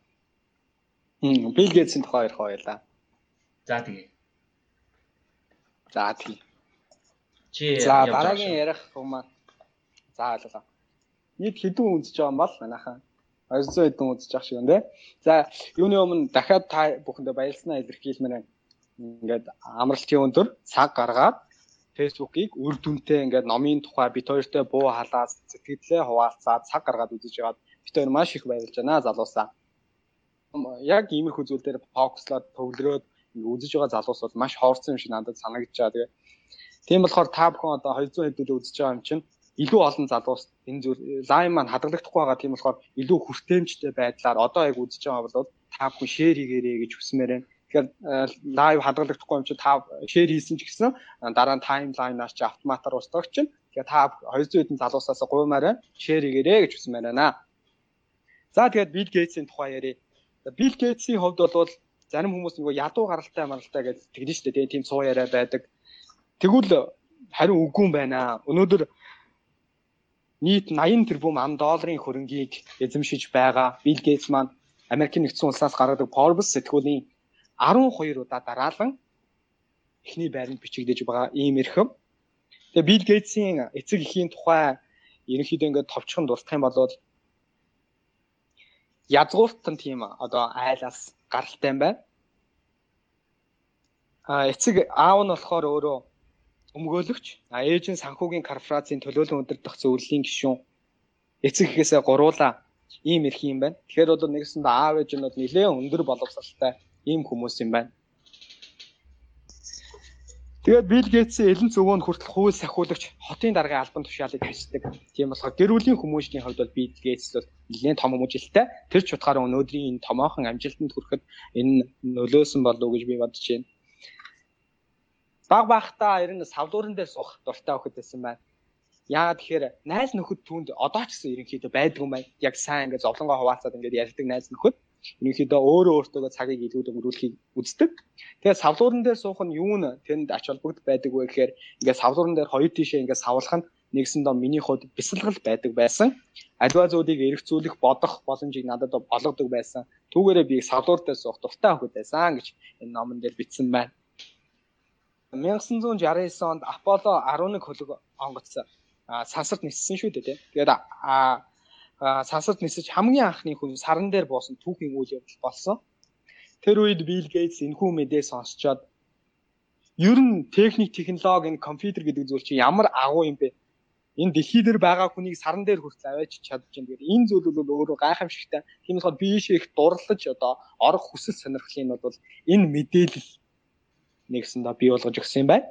Хм, Билл Гейтсийн тухай ярих байлаа. За тэгээ. За тэгээ. Чи За дараагийн ярих юм маань за ойлголоо. Нийт хэдэн үзэж байгаа юм бол манайхан 200 хэдэн үзэж байгаа шиг байна те. За юуны өмнө дахиад та бүхэндээ баярлснаа илэрхийлмээр байна. Ингээд амралтын өндөр цаг гаргаад фэйсбુકийг үр дүнтэй ингээд номын тухай бит хоёртой буу халаад сэтгэлдээ хуваалцаад цаг гаргаад үзэж байгаад бит хоёр маш их баярлж байна залуусаа. Яг иймэрхүү зүйл дээр фокуслаад төвлөрөөд үзэж байгаа залуус бол маш хоорцсон юм шиг надад санагдаж байгаа. Тэгээ Тийм болохоор та бүхэн одоо 200 хэдүүлээ үзэж байгаа юм чинь илүү олон залуус энэ зүйл лайв маань хадгалагдахгүй байгаа тийм болохоор илүү хүртээмжтэй байдлаар одоо яг үзэж байгаа бол та бүхэн шеэр хийгээрэй гэж хүсмээр байна. Тэгэхээр лайв хадгалагдахгүй юм чи та шеэр хийсэн ч гэсэн дараа нь таймлайнаас чи автоматар устгах чинь тэгэхээр та 200 хэдэн залуусаас гуймаар шеэр хийгээрэй гэж хүсмээр байна. За тэгээд Bill Gates-ийн тухай яриа. Bill Gates-ийн хувьд бол зарим хүмүүс нөгөө ядуу гаралтай маралтай гэж тэгдэж штэ тийм цуу яриа байдаг Тэгвэл харин үгүй юм байна. Өнөөдөр нийт 80 тэрбум ам долларын хөрөнгийг эзэмшиж байгаа Bill Gates маань Америкийн нэгдсэн улсаас гаргадаг Forbes сэтгүүлийн 12 удаа дараалан эхний байранд бичигдэж байгаа ийм эрхэм. Тэгээ Bill Gates-ийн эцэг эхийн тухай ерөнхийдөө ингээд товчхон дурсах юм бол язгууртан тийм одоо айлаас гаралтай юм байна. А эцэг аав нь болохоор өөрөө өмгөөлөгч а ээж нь санхүүгийн корпорацийн төлөөлөн удирдах зөвлөлийн гишүүн эцэг гэхээсээ гуруула ийм эрх юм байна. Тэгэхээр бол нэгсэнд аав ээж нь бол нэлээд өндөр боловсралтай ийм хүмүүс юм байна. Тэгээд Билл Гейтсийн элен зөвөөнд хүртэл хууль сахиулагч хотын даргын албан тушаалыг хийдэг. Тийм болохоор гэр бүлийн хүмүүжлийн хувьд бол Билл Гейтс бол нэлээд том хүмүүжлэлтэй. Тэр ч утгаараа өнөөдрийн энэ томоохон амжилтанд хүрэхэд энэ нөлөөсөн болов уу гэж би бодож байна. Баг багтаа ер нь савлууран дээр суух дуртай хөхд байсан байна. Яагаад тэгэхээр найз нөхөд түнд одоо ч гэсэн ерөнхийдөө байдгүй юм байна. Яг сайн ингээд зовлонгоо хуваалцаад ингээд ярьдаг найз нөхөд ерөнхийдөө өөрөө өөртөө цагийг илүүд өнгөрүүлэхийг үздэг. Тэгээд савлууран дээр суух нь юу нэ тэнд ач холбогд байдаг вэ гэхээр ингээд савлууран дээр хоёр тишээ ингээд савлах нь нэгсэндээ миний хувьд бясалгал байдаг байсан. Аливаа зүйлийг эргцүүлэх бодох боломжийг надад олгодог байсан. Түүгээрээ би савлуур дээр суух дуртай хөхөд байсан гэж энэ номон дээр бичсэн байна. 1969 онд Аполло 11 хөлөг онгоцсон. Сансарт ниссэн шүү дээ. Тэгээд сансарт нисэж хамгийн анхны хүн саран дээр боосон түүхийн үйл явдал болсон. Тэр үед Билл Гейтс энэхүү мэдээ сонсчоод ер нь техник, технологи, энэ компьютер гэдэг зүйл чинь ямар агуу юм бэ? Энэ дэлхий дээр байгаа хүнийг саран дээр хүртэл аваач чадж байна. Тэгэхээр энэ зүйл бол өөрөө гайхамшигтай. Тийм болохоор би ийшээ их дурлаж одоо орох хүсэл сонирхлын бол энэ мэдээлэл нэгсэндээ бий болгож өгсөн юм байна.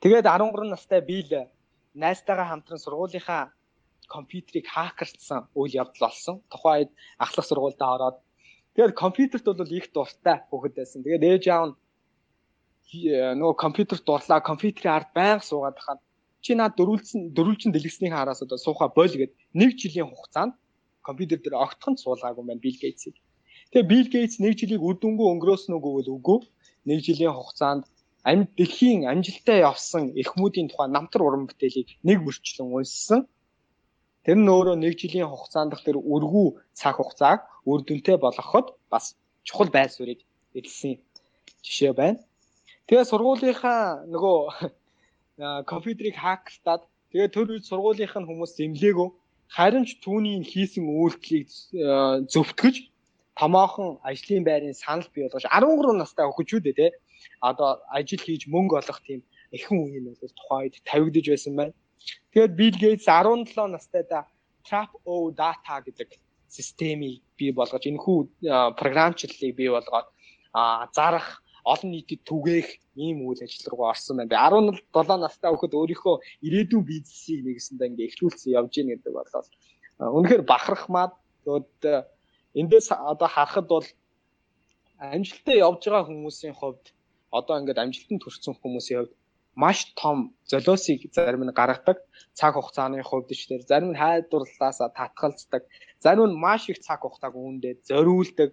Тэгээд 13 настай Билл найзтайгаа хамтран сургуулийнхаа компьютерийг хакерлцсан үйл явдал болсон. Тухайн үед ахлах сургуультай ороод тэгээд компьютерт бол их дуртай хүүхэд байсан. Тэгээд ээж аав нь э, нөгөө компьютерт дурлаа, компьютерийн ард байнга суугаад хахад чи наад дөрүүлсэн дөрүүлчин дэлгэснийг хараас одоо сууха бойл гэд нэг жилийн хугацаанд компьютер дээр огтхон суулгаагүй байна Билл Гейтсийг. Тэгээ Билл Гейтс нэг жилийг үр дүнгүй өнгөрөөсөн үгүй бол үгүй. Нэг жилийн хугацаанд амьд дэлхийн амжилттай явсан эрхмүүдийн тухай намтар уран бүтээлийг нэг бүрчлэн уншсан. Тэр нь өөрөө нэг жилийн хугацаанд тэр өргүү цаг хугацааг үр дүнтэй болгоход бас чухал байр суурийг эзэлсэн жишээ байна. Тэгээ сургуулийнхаа нөгөө компьютерийг хакстаад тэгээ тэр үед сургуулийнх нь хүмүүс зэмлээгөө харин ч түүний хийсэн үйлдэлийг зөвтгөж томоохон ажлын байрын санал бий болгож 13 настай хөхөж үү дээ одоо ажил хийж мөнгө олох тийм ихэнх үеийн бол тухайн үед тавигдж байсан байна. Тэгээд Bill Gates 17 настайдаа Trap O Data гэдэг системийг бий болгож энэхүү програмчлалыг бий болгоод зарах олон нийтэд түгээх ийм үйл ажил руу орсон байна. 17 настай хүүхэд өөрийнхөө ирээдүйн бизнесийг нэгсэндээ ингээ эхлүүлсэн явж гин гэдэг болоод үнэхээр бахархмаад тэгээд эндээс одоо харахад бол амжилттай явж байгаа хүмүүсийн хувьд одоо ингээд амжилтанд хүрсэн хүмүүсийн хувьд маш том золиосыг зарим нь гаргадаг цаг хугацааны хувьд ч тэр. Зарим нь хайдварлаас татгалздаг. Зарим нь маш их цаг хугацааг үүндээ зориулдаг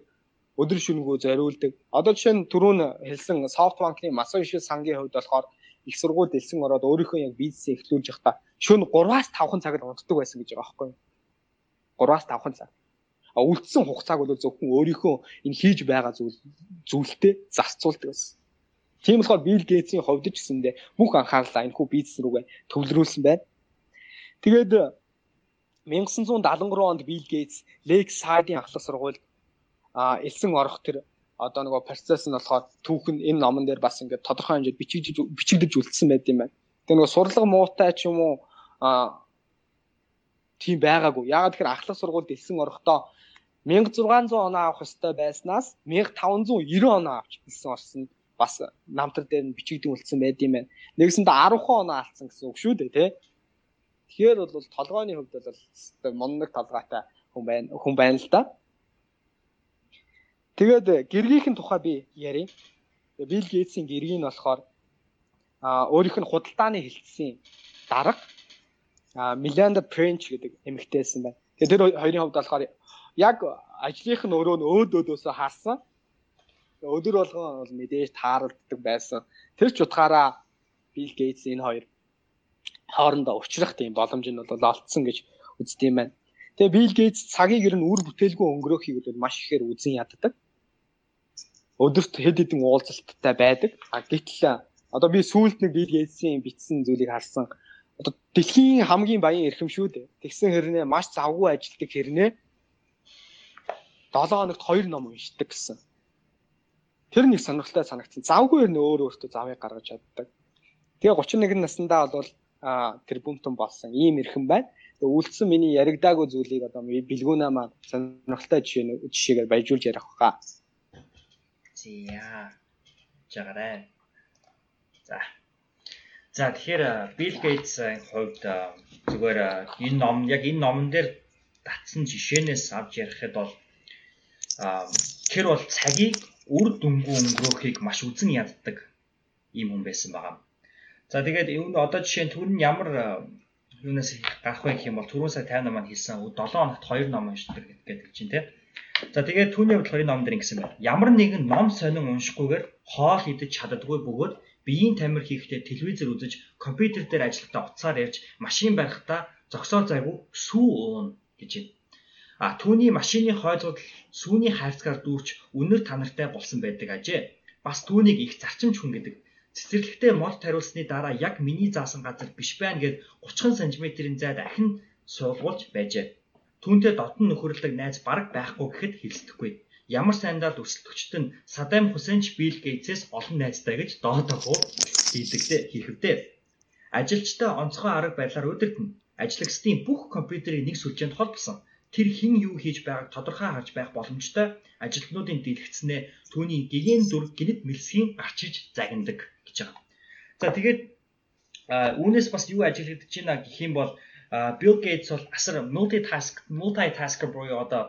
өдөр шөнөгөө зориулдаг. Одоо жишээ нь түрүүн хэлсэн софтбанкны Масаши сангийн хувьд болохоор их сургууль дэлсэн ороод өөрийнхөө яг бизнес эхлүүлж явахдаа шөнө 3-аас 5 цагт унтдаг байсан гэж байгаа байхгүй юу? 3-аас 5 цаг үлдсэн хугацааг бол зөвхөн өөрийнхөө энэ хийж байгаа зүйл зүйлтэй зарцуулдаг байсан Тийм болохоор Билл Гейтсийн хувьд ч гэсэндээ бүх анхаарлаа энэ хүү бизнес рүүгээ төвлөрүүлсэн байна. Тэгээд 1973 онд Билл Гейтс Lakeside-ийн ахлах сургуульд элсэн орох тэр одоо нөгөө процесс нь болохоор түүхэн энэ номон дээр бас ингээд тодорхой хэмжээд бичигдэж бичигдэж үлдсэн байт юм байна. Тэгээ нөгөө сурлага муутай ч юм уу тийм байгаагүй. Яагаад тэгэхээр ахлах сургуульд элсэн орохдоо 1600 оноо авах ёстой байснаас 1590 оноо авч элсэн орсон бас намтар дээр нь бичигдэн үлдсэн байд юм байна. Нэгсэндээ 10 оноо алдсан гэсэн үг шүү дээ тий. Тэгэхээр бол толгойн хувьд бол монног толгойтой хүн байна хүн байна л да. Тэгээд гэргийнхэн тухай би ярив. Билл Гейтсийн гэргийг нь болохоор а өөрийнх нь худалдааны хилцсэн дарга а Миланда Пренч гэдэг эмэгтэйсэн байна. Тэгээд тэр хоёрын хувьд болохоор яг ажлынх нь өөрөө өөд өөдөөсөө харсан өдөр болгон бол мэдээж тааралддаг байсан. Тэр ч утгаараа Билл Гейтс энэ хоёр хоорондоо уулзрах тийм боломж нь бол олцсон гэж үздэг юм байна. Тэгээ Билл Гейтс цагийг ер нь үр бүтээлгүй өнгөрөөхийг бол маш ихээр үзэн яддаг. Өдөрт хэд хэдэн уулзалттай байдаг. А гэтэл одоо би сүүлд нэг Билл Гейтсийн бичсэн зүйлийг харсан. Одоо дэлхийн хамгийн баян эрхэм шүү дээ. Тэгсэн хэрнээ маш завгүй ажилтдаг хэрнээ 7 хоногт 2 ном уншдаг гэсэн. Тэр нэг сонирхолтой санагдсан. Завгүй нь өөр өөртөө завыг гаргаж чаддаг. Тэгээ 31 наснда бол тэрбумтон болсон ийм эрхэм байна. Тэгээ үлдсэн миний яригдаагүй зүйлийг одоо бэлгүүнаа маань сонирхолтой жишээ жишээгээр баяжуулж ярих хаа. За. Жагараа. За. За тэгэхээр Bill Gates-ийн хувьд зүгээр энэ ном яг энэ номон дээр татсан жишээнээс авч ярихад бол тэр бол цагийг үр дүнгүй өнгөрөөхийг маш үзэн яддаг ийм хүн байсан байгаа. За тэгээд энэ одоо жишээ нь түр нь ямар юунаас гарах вэ гэх юм бол түрүүн сая 50 ном хийсэн 7 хоногт 2 ном уншдаг гэдэг чинь тийм. За тэгээд түүний хувьд хоёрын ном дээр ингэсэн байна. Ямар нэгэн ном сонин уншихгүйгээр хоол идэж чаддаггүй бөгөөд биеийн тамир хийхдээ телевизээр үзэж компьютер дээр ажиллахдаа уцаар ярьж машин барихдаа зогсоол зайгүй сүү уун гэж байна. А түүний машины хойлгод сүүний хайрцгаар дүүрч үнэр танартай болсон байдаг ажээ. Бас түүнийг их зарчимч хүн гэдэг. Цэцэрлэгтээ мод тариулсны дараа яг миний заасан газар биш байна гэд 30 см-ийн зайд ахин суулгуулж байжээ. Түүнтэй дотн нөхөрлөг найз бараг байхгүй гэхэд хэлсдэхгүй. Ямар сайндаа л өсөлтөгчд нь Садам Хусейнч Билл Гейтсээс олон найзтай гэж доодохоо хийдэгдээ хийхвдээ. Ажилчдаа онцгой арга барилаар удирдна. Ажлагчдын бүх компьютерийг нэг сүлжээнд холбосон. Тэр хэн юу хийж байгааг тодорхой харж байх боломжтой ажилтнуудын дэлгэцнээ түүний гэгэн дүр гинэт мэлсгийн гарч иж загнадаг гэж байгаа. За тэгээд үүнээс бас юу ажиглагдаж байна гэх юм бол Bill Gates бол асар multitask multitasker буюу одоо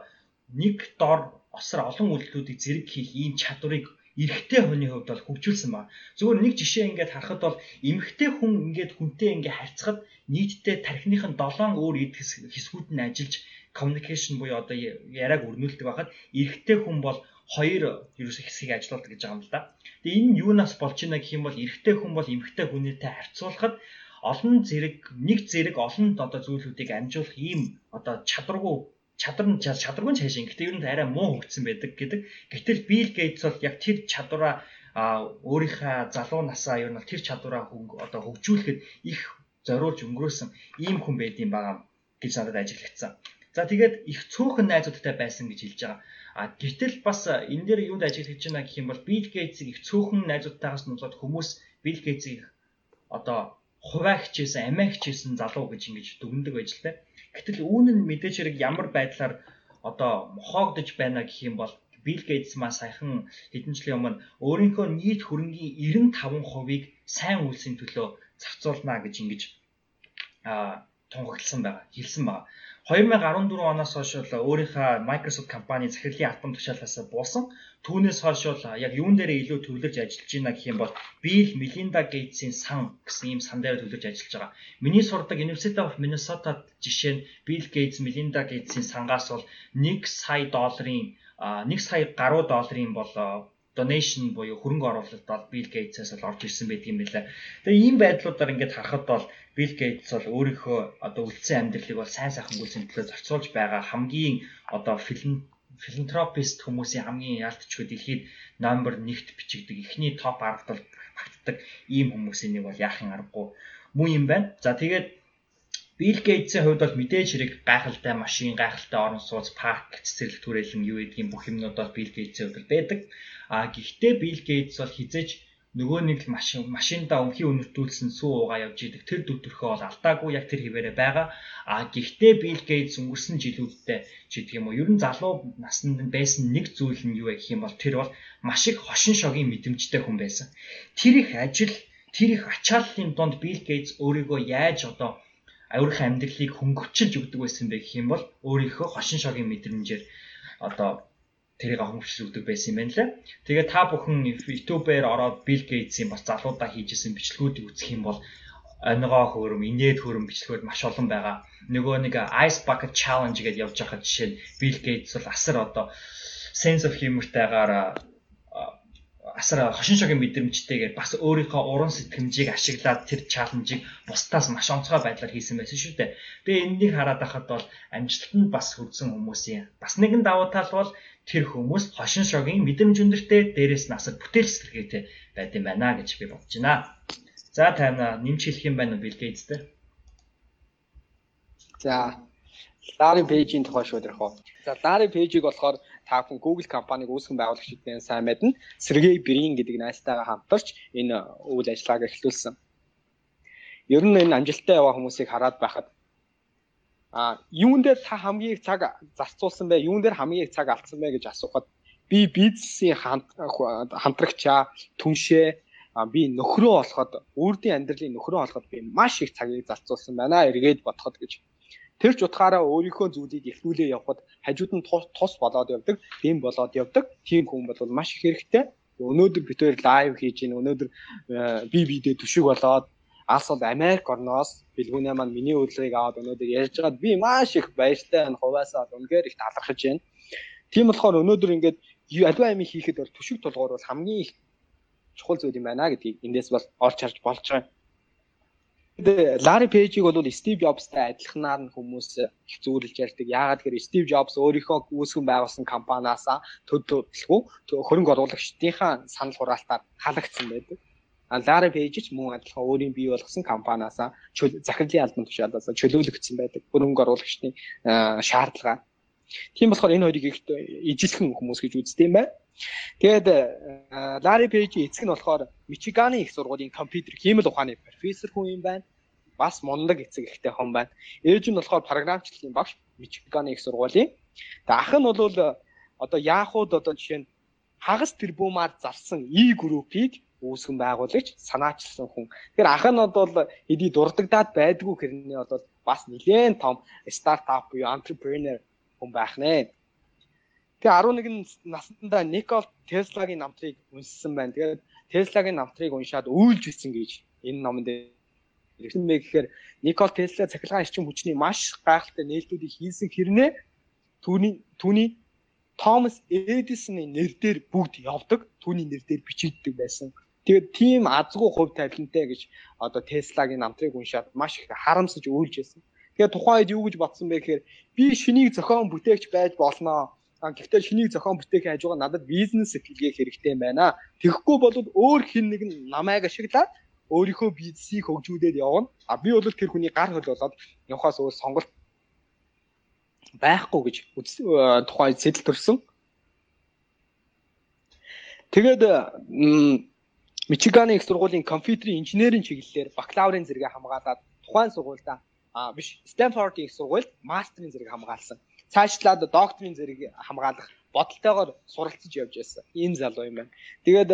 нэг дор осор олон үйлдэлүүдийг зэрэг хийх ийм чадварыг эрэгтэй хүний хувьд бол хөгжүүлсэн ба. Зүгээр нэг жишээ ингээд харахад бол эмэгтэй хүн ингээд хүнтэй ингээд харьцахад нийтдээ тархиных нь 7 өөр эд хэсгүүд нь ажиллаж communication буюу одоо яриаг өрнүүлдэг байхад эрэгтэй хүн бол хоёр ерөөсө хэсгийг ажилладаг гэж байгаа юм л да. Тэгээ энэ юунаас болж байна гэх юм бол эрэгтэй хүн бол эмэгтэй хүнийтэй харьцуулахад олон зэрэг нэг зэрэг олон одоо зүйлүүдийг амжуулах ийм одоо чадваргүй чадвар нь чадваргүй цааш ингэхдээ ер нь арай муу хөгжсөн байдаг гэдэг. Гэтэл Bill Gates бол яг тэр чадвараа өөрийнхөө залуу насаа ер нь тэр чадвараа одоо хөгжүүлэхэд их зориулж өнгөрөөсөн ийм хүн байдсан байгаа гэж надад ажиглагдсан. За тэгээд их цөөхөн найзуудтай байсан гэж хэлж байгаа. А гэтэл бас энэ дээр юунд ажиглаж байна гэх юм бол Bill Gates-ийг их цөөхөн найзуудтайгаас нуулаад хүмүүс Bill Gates-ийг одоо хуваа хичээсэн, амиа хичээсэн залуу гэж ингэж дүгндэг байж л тэ. Гэтэл үүн нь мэдээж хэрэг ямар байдлаар одоо мохоогдож байна гэх юм бол Bill Gates маа саяхан хэдэн жилийн өмнө өөрийнхөө нийт хөрөнгийн 95%-ийг сайн үйлсийн төлөө зарцуулна гэж ингэж а тунхагласан байгаа, хэлсэн байгаа. 2014 оноос хойш өөрийнхөө Microsoft компани захирлын албан тушаалаас буусан. Түүнээс хойш яг юун дээр илүү төвлөрж ажиллаж байна гэх юм бол Bill Melinda Gates-ийн сан гэсэн ийм сан дээр төвлөрж ажиллаж байгаа. Миний сурдаг University of Minnesota жишээ нь Bill Gates, Melinda Gates-ийн сангаас бол 1 сая долларын 1 сая гаруй долларын бол donation буюу хөрөнгө оруулалт бол Bill Gates-аас бол орж ирсэн байдаг юм байна. Тэгээ ийм байдлуудаар ингээд харахад бол Bill Gates бол өөрийнхөө одоо үлдсэн амьдралыг бол сайн сайхан гүйцэн төлөө зарцуулж байгаа хамгийн одоо филм филантропист хүмүүсийн хамгийн яалтчгүй дэлхийд номер 1-т бичигдэг эхний топ 10-д бол багтдаг ийм хүмүүсийн нэг бол яахын аргагүй муу юм байна. За тэгээд Bill Gates-ийн хувьд бол мэдээж хэрэг гайхалтай машин, гайхалтай орон сууц, парк, цэцэрлэг түрээлэн юу гэдгийг бүх юмнууд бол Bill Gates-ийн хувьд байдаг. А гэхдээ Bill Gates бол хизээж нөгөө нэг машин машиндаа өнхий өнөртүүлсэн сүү уугаа явж идэг тэр дүр төрхөө бол алдаагүй яг тэр хിവэрэ байгаа. А гэхдээ Bill Gates өнгөрсөн жилүүддээ чи гэх юм уу ер нь залуу наснд байсан нэг зүйл нь юу гэх юм бол тэр бол маш их хошин шогийн мэдрэмжтэй хүн байсан. Тэр их ажил тэр их ачааллын донд Bill Gates өөрийгөө яаж одоо өөрийнхөө амьдралыг хөнгөвчилж өгдөг байсан бэ гэх юм бол өөрийнхөө хошин шогийн мэдрэмжээр одоо тэрийг хөнгөвчлүүлдэг байсан юм байна лээ. Тэгээ та бүхэн YouTube-ээр ороод Bill Gates-ийн бас залуудаа хийжсэн бичлэгүүдийг үзэх юм бол оногоо хөрөм, инээд хөрөм бичлэгүүд маш олон байгаа. Нөгөө нэг Ice Bucket Challenge гэдээ явж байгаа жишээ нь Bill Gates бол асар одоо sense of humor-тайгаар асар хошин шогийн мэдрэмжтэйгээр бас өөрийнхөө уран сэтгэмжийг ашиглаад тэр чаленжийг бусдаас маш онцгой байдлаар хийсэн байсан шүү дээ. Тэгээ энэнийг хараад байхад бол амжилтанд бас хүрсэн хүмүүсийн бас нэгэн давуу тал бол тэр хүмүүс хошин шогийн мэдрэмж өндөртэй дээрээс нь асар бүтээл сэтгэлгээтэй байд юм байна гэж би бодож байна. За тайна нэмж хэлэх юм байна уу Билгээдтэй? За Larry Page-ийн тухай ярих уу. За Larry Page-ийг болохоор та бүхэн Google компаниг үүсгэн байгуулагчдын сайн мэднэ. Сергей Брин гэдэг найзтайгаа хамтарч энэ үйл ажиллагааг эхлүүлсэн. ер нь энэ амжилттай яваа хүмүүсийг хараад байхад а юун дээр та хамгийн их цаг зарцуулсан бэ? Юун дээр хамгийн их цаг алдсан бэ гэж асуухад би бизнесийн хамтрагчаа түншээ би нөхрөө болоход өөрийн амьдралын нөхрөө болоход би маш их цагийг зарцуулсан байна эргээд бодоход гэж тэр ч утгаараа өөрийнхөө зүйлийг эхлүүлээ явхад хажууд нь тус болоод явдаг, дэм болоод явдаг. Тийм хүн бол маш их хэрэгтэй. Өнөөдөр бид хоёр лайв хийж гин өнөөдөр би бидээ түшиг болоод алс бол Америк орноос бэлгүүнээ маань миний үйлрийг аваад өнөөдөр ярьж байгаад би маш их баяртай энэ хуваасаа үнээр их талархаж байна. Тийм болохоор өнөөдөр ингээд альва амиг хийхэд бол түшиг тулгуур бол хамгийн их чухал зүйл юм байна гэдгийг эндээс бол олж харж болж байгаа. Larry Page-ийг бол Steve Jobs-тай адилханаар нь хүмүүс их зүүрлж ярьдаг. Яагаад гэхээр Steve Jobs өөрийнхөө үүсгэн байгуулсан компаниасаа төлөвлөгөө хөрөнгө оруулагчдынхаа санал хураалтаар халагдсан байдаг. А Larry Page ч мөн адилхан өөрийн бий болгосон компаниасаа захирлын албан тушаалаас чөлөөлөгдсөн байдаг. Хөрөнгө оруулагчдын шаардлага Тийм болохоор энэ хоёрыг их ижилхэн хүмүүс гэж үздэг юм байна. Тэгээд Larry Page эцэг нь болохоор Мичиганы их сургуулийн компьютер хиймэл ухааны профессор хүн юм байна. Бас мундаг эцэг ихтэй хүн байна. Ээж нь болохоор програмчлалын багш Мичиганы их сургуулийн. Тэгээд ах нь бол одоо яахууд одоо жишээ нь хагас тэрбумаар зарсан E группийг үүсгэн байгуулагч санаачилсан хүн. Тэгэхээр ах нь бол хэдий дурддагдаад байдгүй хэрнээ бол бас нэлээд том стартап буюу entrepreneur хүн байх нэ. Тэгээ 11 наснда Никол Теслагийн намтрыг уншсан байна. Тэгээд Теслагийн намтрыг уншаад үйлж ирсэн гэж энэ номонд ирсэн мэ гэхээр Никол Тесла цахилгаан эрчим хүчний маш гайхалтай нээлтүүдийг хийсэн хэрнээ түүний түүний Томас Эдисоны нэр дээр бүгд явдаг. Түүний нэр дээр бичигддэг байсан. Тэгээд тийм азгүй хувь тавилантай гэж одоо Теслагийн намтрыг уншаад маш их харамсаж үйлж байсан. Тэгээд тухайн үед юу гэж бодсон бэ гэхээр би шинийг зохион бүтээгч байж болно. Гэхдээ шинийг зохион бүтээхийн хажуугаар надад бизнес сэтгэлгээ хэрэгтэй юм байна. Тэгэхгүй бол өөр хэн нэг нь намайг ашиглаад өөрийнхөө бизнесийг хөгжүүлээд явна. А би бол тэр хүний гар хөл болоод явахаас өөр сонголт байхгүй гэж тухайн сэтэл төрсөн. Тэгээд Мичиганы их сургуулийн компьютерийн инженерийн чиглэлээр бакалаврын зэрэгээ хамгаалаад тухайн сургуультай а биш их сургуульд мастерын зэрэг хамгаалсан. Цаашлаад докторийн зэрэг хамгаалах бодолтойгоор суралцж явж байсан. Ийм залуу юм байна. Тэгээд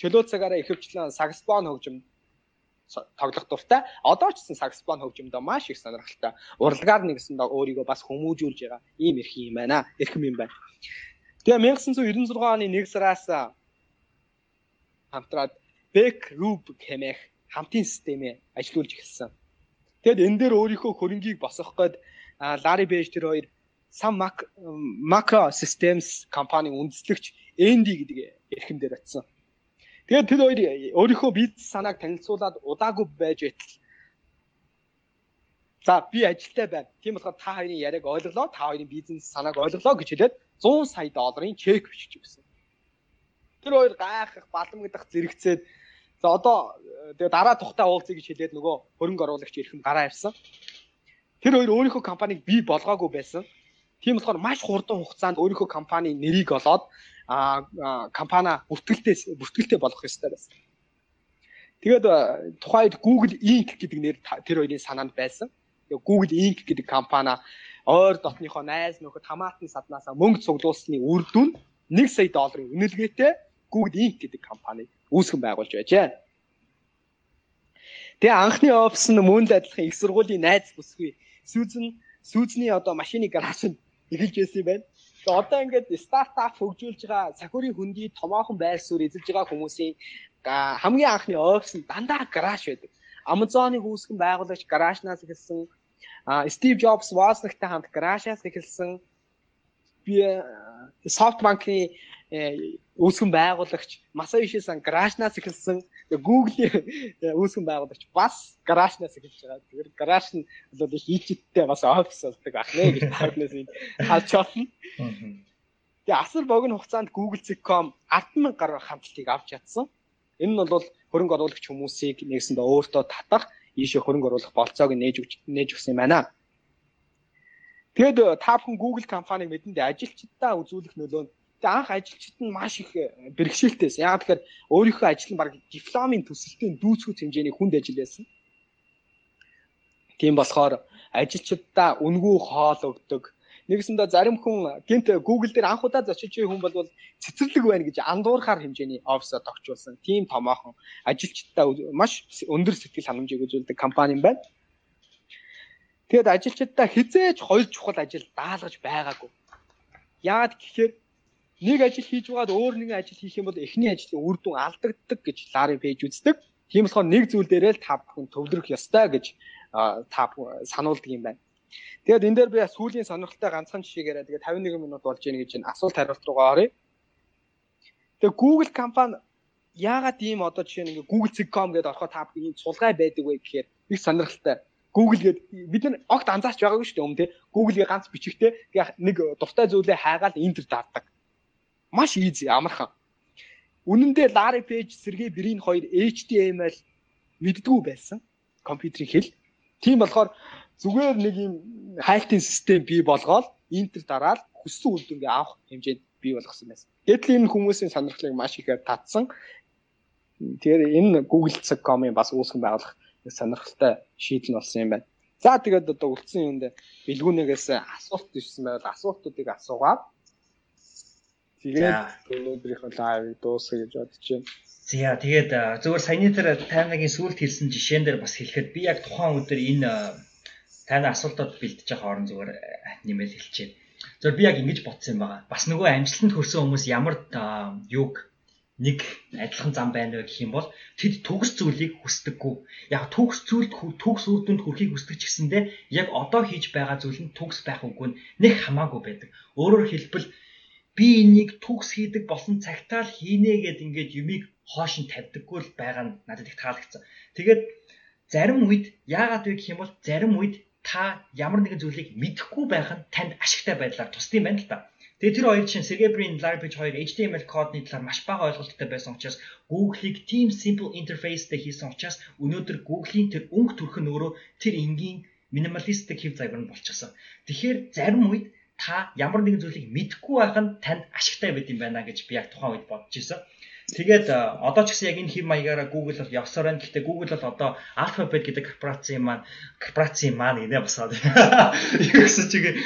чөлөө цагаараа ихэвчлэн саксофон хөгжим тоглох дуртай. Одоо ч гэсэн саксофон хөгжимдөө маш их сонирхолтой. Урлагаар нэгсэндээ өөрийгөө бас хүмүүжүүлж байгаа ийм эрх юм байна. Эрхэм юм байна. Тэгээ 1996 оны 1 сараас хамтраад Beck Rube хэмээх хамтын системээ ажилуулж эхэлсэн. Тэгэд энэ дээр өөрийнхөө хөрөнгийг босгох гээд Larry Page тэр хоёр Sun Macro Systems компанийн үндэслэгч Andy гэдэг эрхэм дээр очсон. Тэгээд тэр хоёр өөрийнхөө бизнес санааг танилцуулаад удаагүй байж байтал За би ажилтай байна. Тийм болохоор та хоёрын яриаг ойлголоо, та хоёрын бизнес санааг ойлголоо гэж хэлээд 100 сая долларын чек бичиж өгсөн. Тэр хоёр гайхах, баламгдах зэрэгцээд За одоо тэгээ дараа тухтай уулзъя гэж хэлээд нөгөө хөрөнгө оруулагч ирэхэм гараа ирсэн. Тэр хоёр өөрийнхөө компанийг бий болгоогүй байсан. Тийм болохоор маш хурдан хугацаанд өөрийнхөө компани нэрийг олоод а компани бүртгэлтэй бүртгэлтэй болгох ёстой байсан. Тэгээд тухайд Google Inc гэдэг нэр тэр хоёрын санаанд байсан. Google Inc гэдэг компани ойр дотныхоо найз нөхөд хамаатан саднаасаа мөнгө цуглуулсны үр дүн 1 сая долларын үнэлгээтэй Google Inc гэдэг компани үүсгэн байгуулж байжээ. Тэгээ анхны офис нь мөн л адилхан их сургуулийн найз бүсгүй Сүүзэн Сүүзний одоо машины гаражинд эхэлж байсан юм байна. Тэгээ одоо ингээд стартап хөгжүүлж байгаа сахиурын хөндөй томоохон байр суурь эзэлж байгаа хүмүүсийн хамгийн анхны офис нь дандаа гараж байдаг. Amazon-ыг үүсгэн байгуулагч гаражнаас эхэлсэн Стив Джобс Вознагтай хамт гаражаас эхэлсэн би SoftBank-ийн үүсгэн байгуулагч Масаиши сан гаражнаас эхэлсэн Google-ийн үүсгэн байгуулагч бас гаражнаас эхэлж байгаа. Тэгэхээр гараж нь бол их Египттэй бас офис болдог ах нэ гэж таарнаас энэ халж болно. Тэгээ асар богино хугацаанд Google.com 100000 гаруй хамтлагийг авч чадсан. Энэ нь бол хөрөнгө оруулагч хүмүүсийг нэгсэндээ өөртөө татах ийшээ хөрөнгө оруулах болцоог нээж нээж өгсөн юм байна. Тэгэд та бүхэн Google компаниг мэдэндээ ажилчдаа үзүүлэх нөлөө нь Тэгээ анх ажилчид нь маш их э, бэрхшээлтэйсэн. Яагаад тэгэхээр өөрийнхөө ажил нь баг дипломын төсөлтөнд дүүцгүүц хэмжээний хүнд ажил байсан. Тийм болохоор ажилчдаа үнгүй хоол өгдөг. Нэгэсэндээ зарим хүн гинт Google дээр анх удаа зочиж буй хүн бол цэцэрлэг байна гэж андуурхаар хэмжээний офисод огчулсан. Тийм томоохон ажилчдаа маш өндөр сэтгэл ханамжийг үзүүлдэг компани юм байна. Тэгэд ажилчдаа хизээж хоёр чухал ажил даалгаж байгаагүй. Яагаад гэхээр нэг ажил хийж байгаад өөр нэгэн ажил хийх юм бол эхний ажлын үр дүн алдагддаг гэж Лари пэйж үздэг. Тийм болохоор нэг зүйл дээрээ л та бүхэн төвлөрөх ёстой гэж та сануулдаг юм байна. Тэгээд энэ дээр би сүүлийн сонирхолтой ганцхан жишээ яриа. Тэгээд 51 минут болж ийн гэж энэ асуулт хариулт руугаа оръё. Тэгээд Google компани яагаад ийм одоо жишээ нь ингээ Google.com гэдээ орохоо та бүхэн сулгай байдаг вэ гэхээр их сонирхолтой. Google гээд бид нар огт анзаарч байгаагүй шүү дээ өмнө те. Google-ийг ганц бичигтэй нэг дуртай зүйлээ хайгаад Enter даардаг. Маш easy амархан. Үнэн дээр Larry Page, Sergey Brin хоёр HTML мэддгүү байсан компьютерийн хэл. Тийм болохоор зүгээр нэг юм хайлтын систем бий болгоод Enter дараад хүссэн үр дүнгээ авах хэмжээнд бий болгосон байсан. Гэтэл энэ хүмүүсийн сонирхлыг маш ихээр татсан. Тэгэхээр энэ Google.com-ын бас үүсгэн байгуулах сонирхолтой шийдэл болсон юм байна. За тэгээд одоо үлдсэн юм дээр бэлгүүнээс асуулт ирсэн байвал асуултуудыг асуугаад тэгээд өнөөдрийнх нь лайв дуусгая гэж бодож байна. За тэгээд зөвхөн саяны дээр таймнагийн сүлд хэлсэн жишээн дээр бас хэлэхэд би яг тухайн өдөр энэ таны асуултууд бэлдэж байгаа хооронд зүгээр нэмэл хэлчихэ. Зөв би яг ингэж бодсон юм байгаа. Бас нөгөө амжилтанд хүрсэн хүмүүс ямар юг нэг адилхан зам байна вэ гэх юм бол тэд төгс зүйлийг хүсдэггүй. Яг төгс зүйлд төгс үр дүнд хүрэхийг хүсдэг ч гэсэндээ яг одоо хийж байгаа зүйл нь төгс байх үгүй нэг хамаагүй байдаг. Өөрөөр хэлбэл би энийг төгс хийдэг болсон цагтаа л хийнэ гэд ингээд юмыг хоош нь тавьдаггүй л байгаа нь надад их таалагдсан. Тэгээд зарим үед яагаад вэ гэх юм бол зарим үед та ямар нэгэн зүйлийг мэдэхгүй байх нь танд ашигтай байдлаар тусдсан байна л та. Тэгээ тэр хоёр чинь Sergey Brin, Larry Page хоёр HTML кодны талаар маш бага ойлголттой байсан учраас Google-ийг Team Simple Interface-тэй хийсэн учраас өнөөдөр Google-ийн тэр өнгө төрх нь өөрөө тэр энгийн минималистик хэв загвар нь болчихсон. Тэгэхээр зарим үед та ямар нэгэн зүйлийг мэдэхгүй байх нь танд ашигтай байд юм байна гэж би яг тухайн үед бодож ирсэн. Тэгээд одоо ч гэсэн яг энэ хэм маягаараа Google бол явсаар байна. Гэхдээ Google бол одоо Alphabet гэдэг корпорацийн маань корпорацийн маань инээ босоод. [laughs] Юу гэсэн чигээ. [laughs]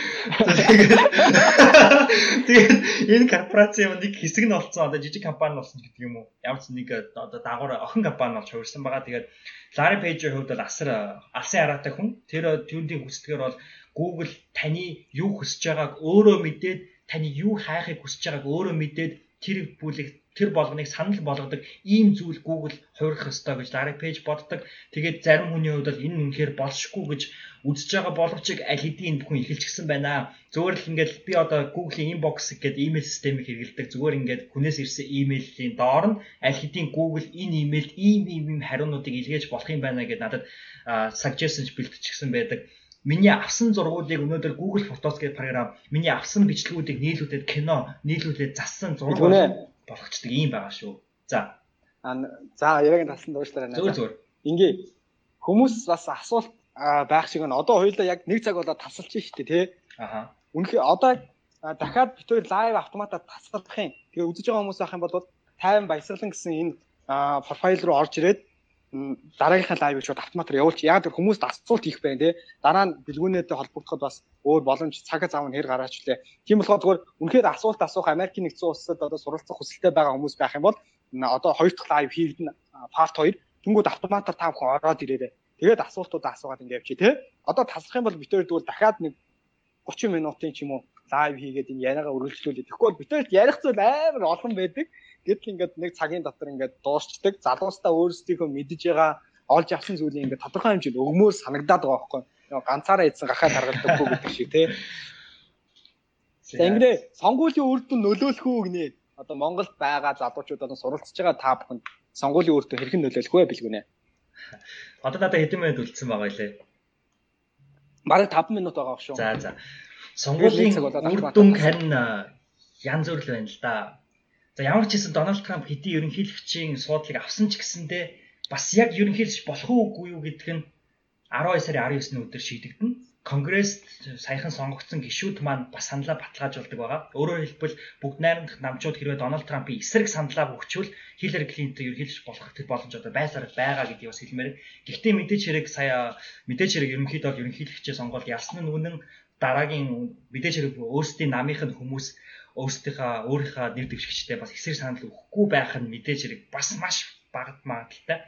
Тэгээд энэ корпорацийн нэг хэсэг нь олцсон одоо жижиг компани болсон гэдэг юм уу? Ямар ч нэг одоо дагуур охин компани болж хувирсан байгаа. Тэгээд Larry Page-ийн хувьд бол асар алсын араатай хүн. Тэр түүний хүсдгээр бол Google таны юу хүсэж байгааг өөрөө мэдээд таны юу хайхыг хүсэж байгааг өөрөө мэдээд тэр бүлэг тэр болгоныг санал болгодог ийм зүйл Google хувирах ёстой гэж дараагийн пэйж боддог. Тэгээд зарим хүний хувьд бол энэ үнэхээр болшгүй гэж үзэж байгаа боловч аль хэдийн энэ бүхэн эхэлчихсэн байна. Зүгээр л ингээд би одоо Google-ийн inbox гэдэг email системийг хэрэглэдэг. Зүгээр ингээд хүнээс ирсэн email-ийн доор нь аль хэдийн Google энэ emailд ийм ийм хариунуудыг илгээж болох юм байна гэдээ надад suggestions бэлтчихсэн байдаг миний авсан зургуудыг өнөөдөр Google Photos гэдэг програм миний авсан бичлэгүүдийг нийлүүлээд кино нийлүүлээд зассан зураг болгочдөг юм байгаа шүү. За. За яг тасан дуушлаарай. Зүгээр зүгээр. Ингээ хүмүүс бас асуулт байх шиг нь одоо хоёулаа яг нэг цаг болоод тасалж штэ тий. Аха. Үнэхээр одоо дахиад бид хоёр лайв автоматар тасалдах юм. Тэгээ үзэж байгаа хүмүүс ах юм бол 50 баясгалан гэсэн энэ профайл руу орж ирээд дараагийнхаа лайвыг шууд автоматар явуулч. Яг тэр хүмүүст асуулт хийх байх тий. Дараа нь бэлгүүнээдээ холбогдоход бас өөр боломж цаг зав нь хэр гараач лээ. Тийм болохоор үнэхээр асуулт асуух Америкийн нэгдсэн улсад одоо суралцах хүсэлтэй байгаа хүмүүс байх юм бол одоо хоёр дахь лайв хийгдэн part 2 тэнгууд автоматар та бүхэн ороод ирээрээ. Тэгээд асуултуудаа асуугаад ингэ явчих тий. Одоо таслах юм бол хоёр тэгвэл дахиад нэг 30 минутын ч юм уу лайв хийгээд энэ яриагаа үргэлжлүүлээ. Тэгэхгүй бол бид хоёрт ярих зүйл амар олон байдаг. Гэтэл ингээд нэг цагийн дотор ингээд дуусчдаг. Залуустаа өөрсдийнхөө мэдж байгаа олж авсан зүйлийг ингээд тодорхой хэмжээнд өгмөр санагдаад байгаа байхгүй. Ганцаараа ийдсэн гахаа таргалдаггүй гэдэг шиг тий. Ингээд сонгуулийн үр дүн нөлөөлөх үү гинэ. Одоо Монголд байгаа залуучууд одоо суралцж байгаа та бүхэнд сонгуулийн үр дүн хэрхэн нөлөөлөх вэ бэлгүнэ. Одоо надад хэдэн минут үлдсэн байгаа илээ. Бараг 5 минут байгаа шүү. За за. Сонгуулийн үр дүн харин янз бүр л байна л да. За ямар ч хэсэн Дональд Трамп хэдий ерөнхийлөгчийн суудлыг авсан ч гэсэндээ бас яг ерөнхийлөгч болох уугүй юу гэдг нь 12 сарын 19-ний өдөр шийдэгдэнэ. Конгресс саяхан сонгогдсон гишүүд маань бас саналаа баталгаажуулдаг байгаа. Өөрөөр хэлбэл бүгд найрамдах намчууд хэрвээ Дональд Трампын эсрэг саналаа өгчвөл Хиллари Клинтон ерөнхийлөгч болох боломж одоо байсаар байгаа гэдгийг бас хэлмээр. Гэхдээ мэдээж хэрэг сая мэдээж хэрэг ерөнхийдөө ерөнхийлөгчөө сонгоод ялсан нь үнэн дараагийн мэдээж хэрэг өөрсдийн намынх нь хүмүүс өөрсдийнхөө өөрийнхөө нэр дэвшигчтэй бас эсрэг санал өгөхгүй байх нь мэдээж хэрэг бас маш багт магадaltaй.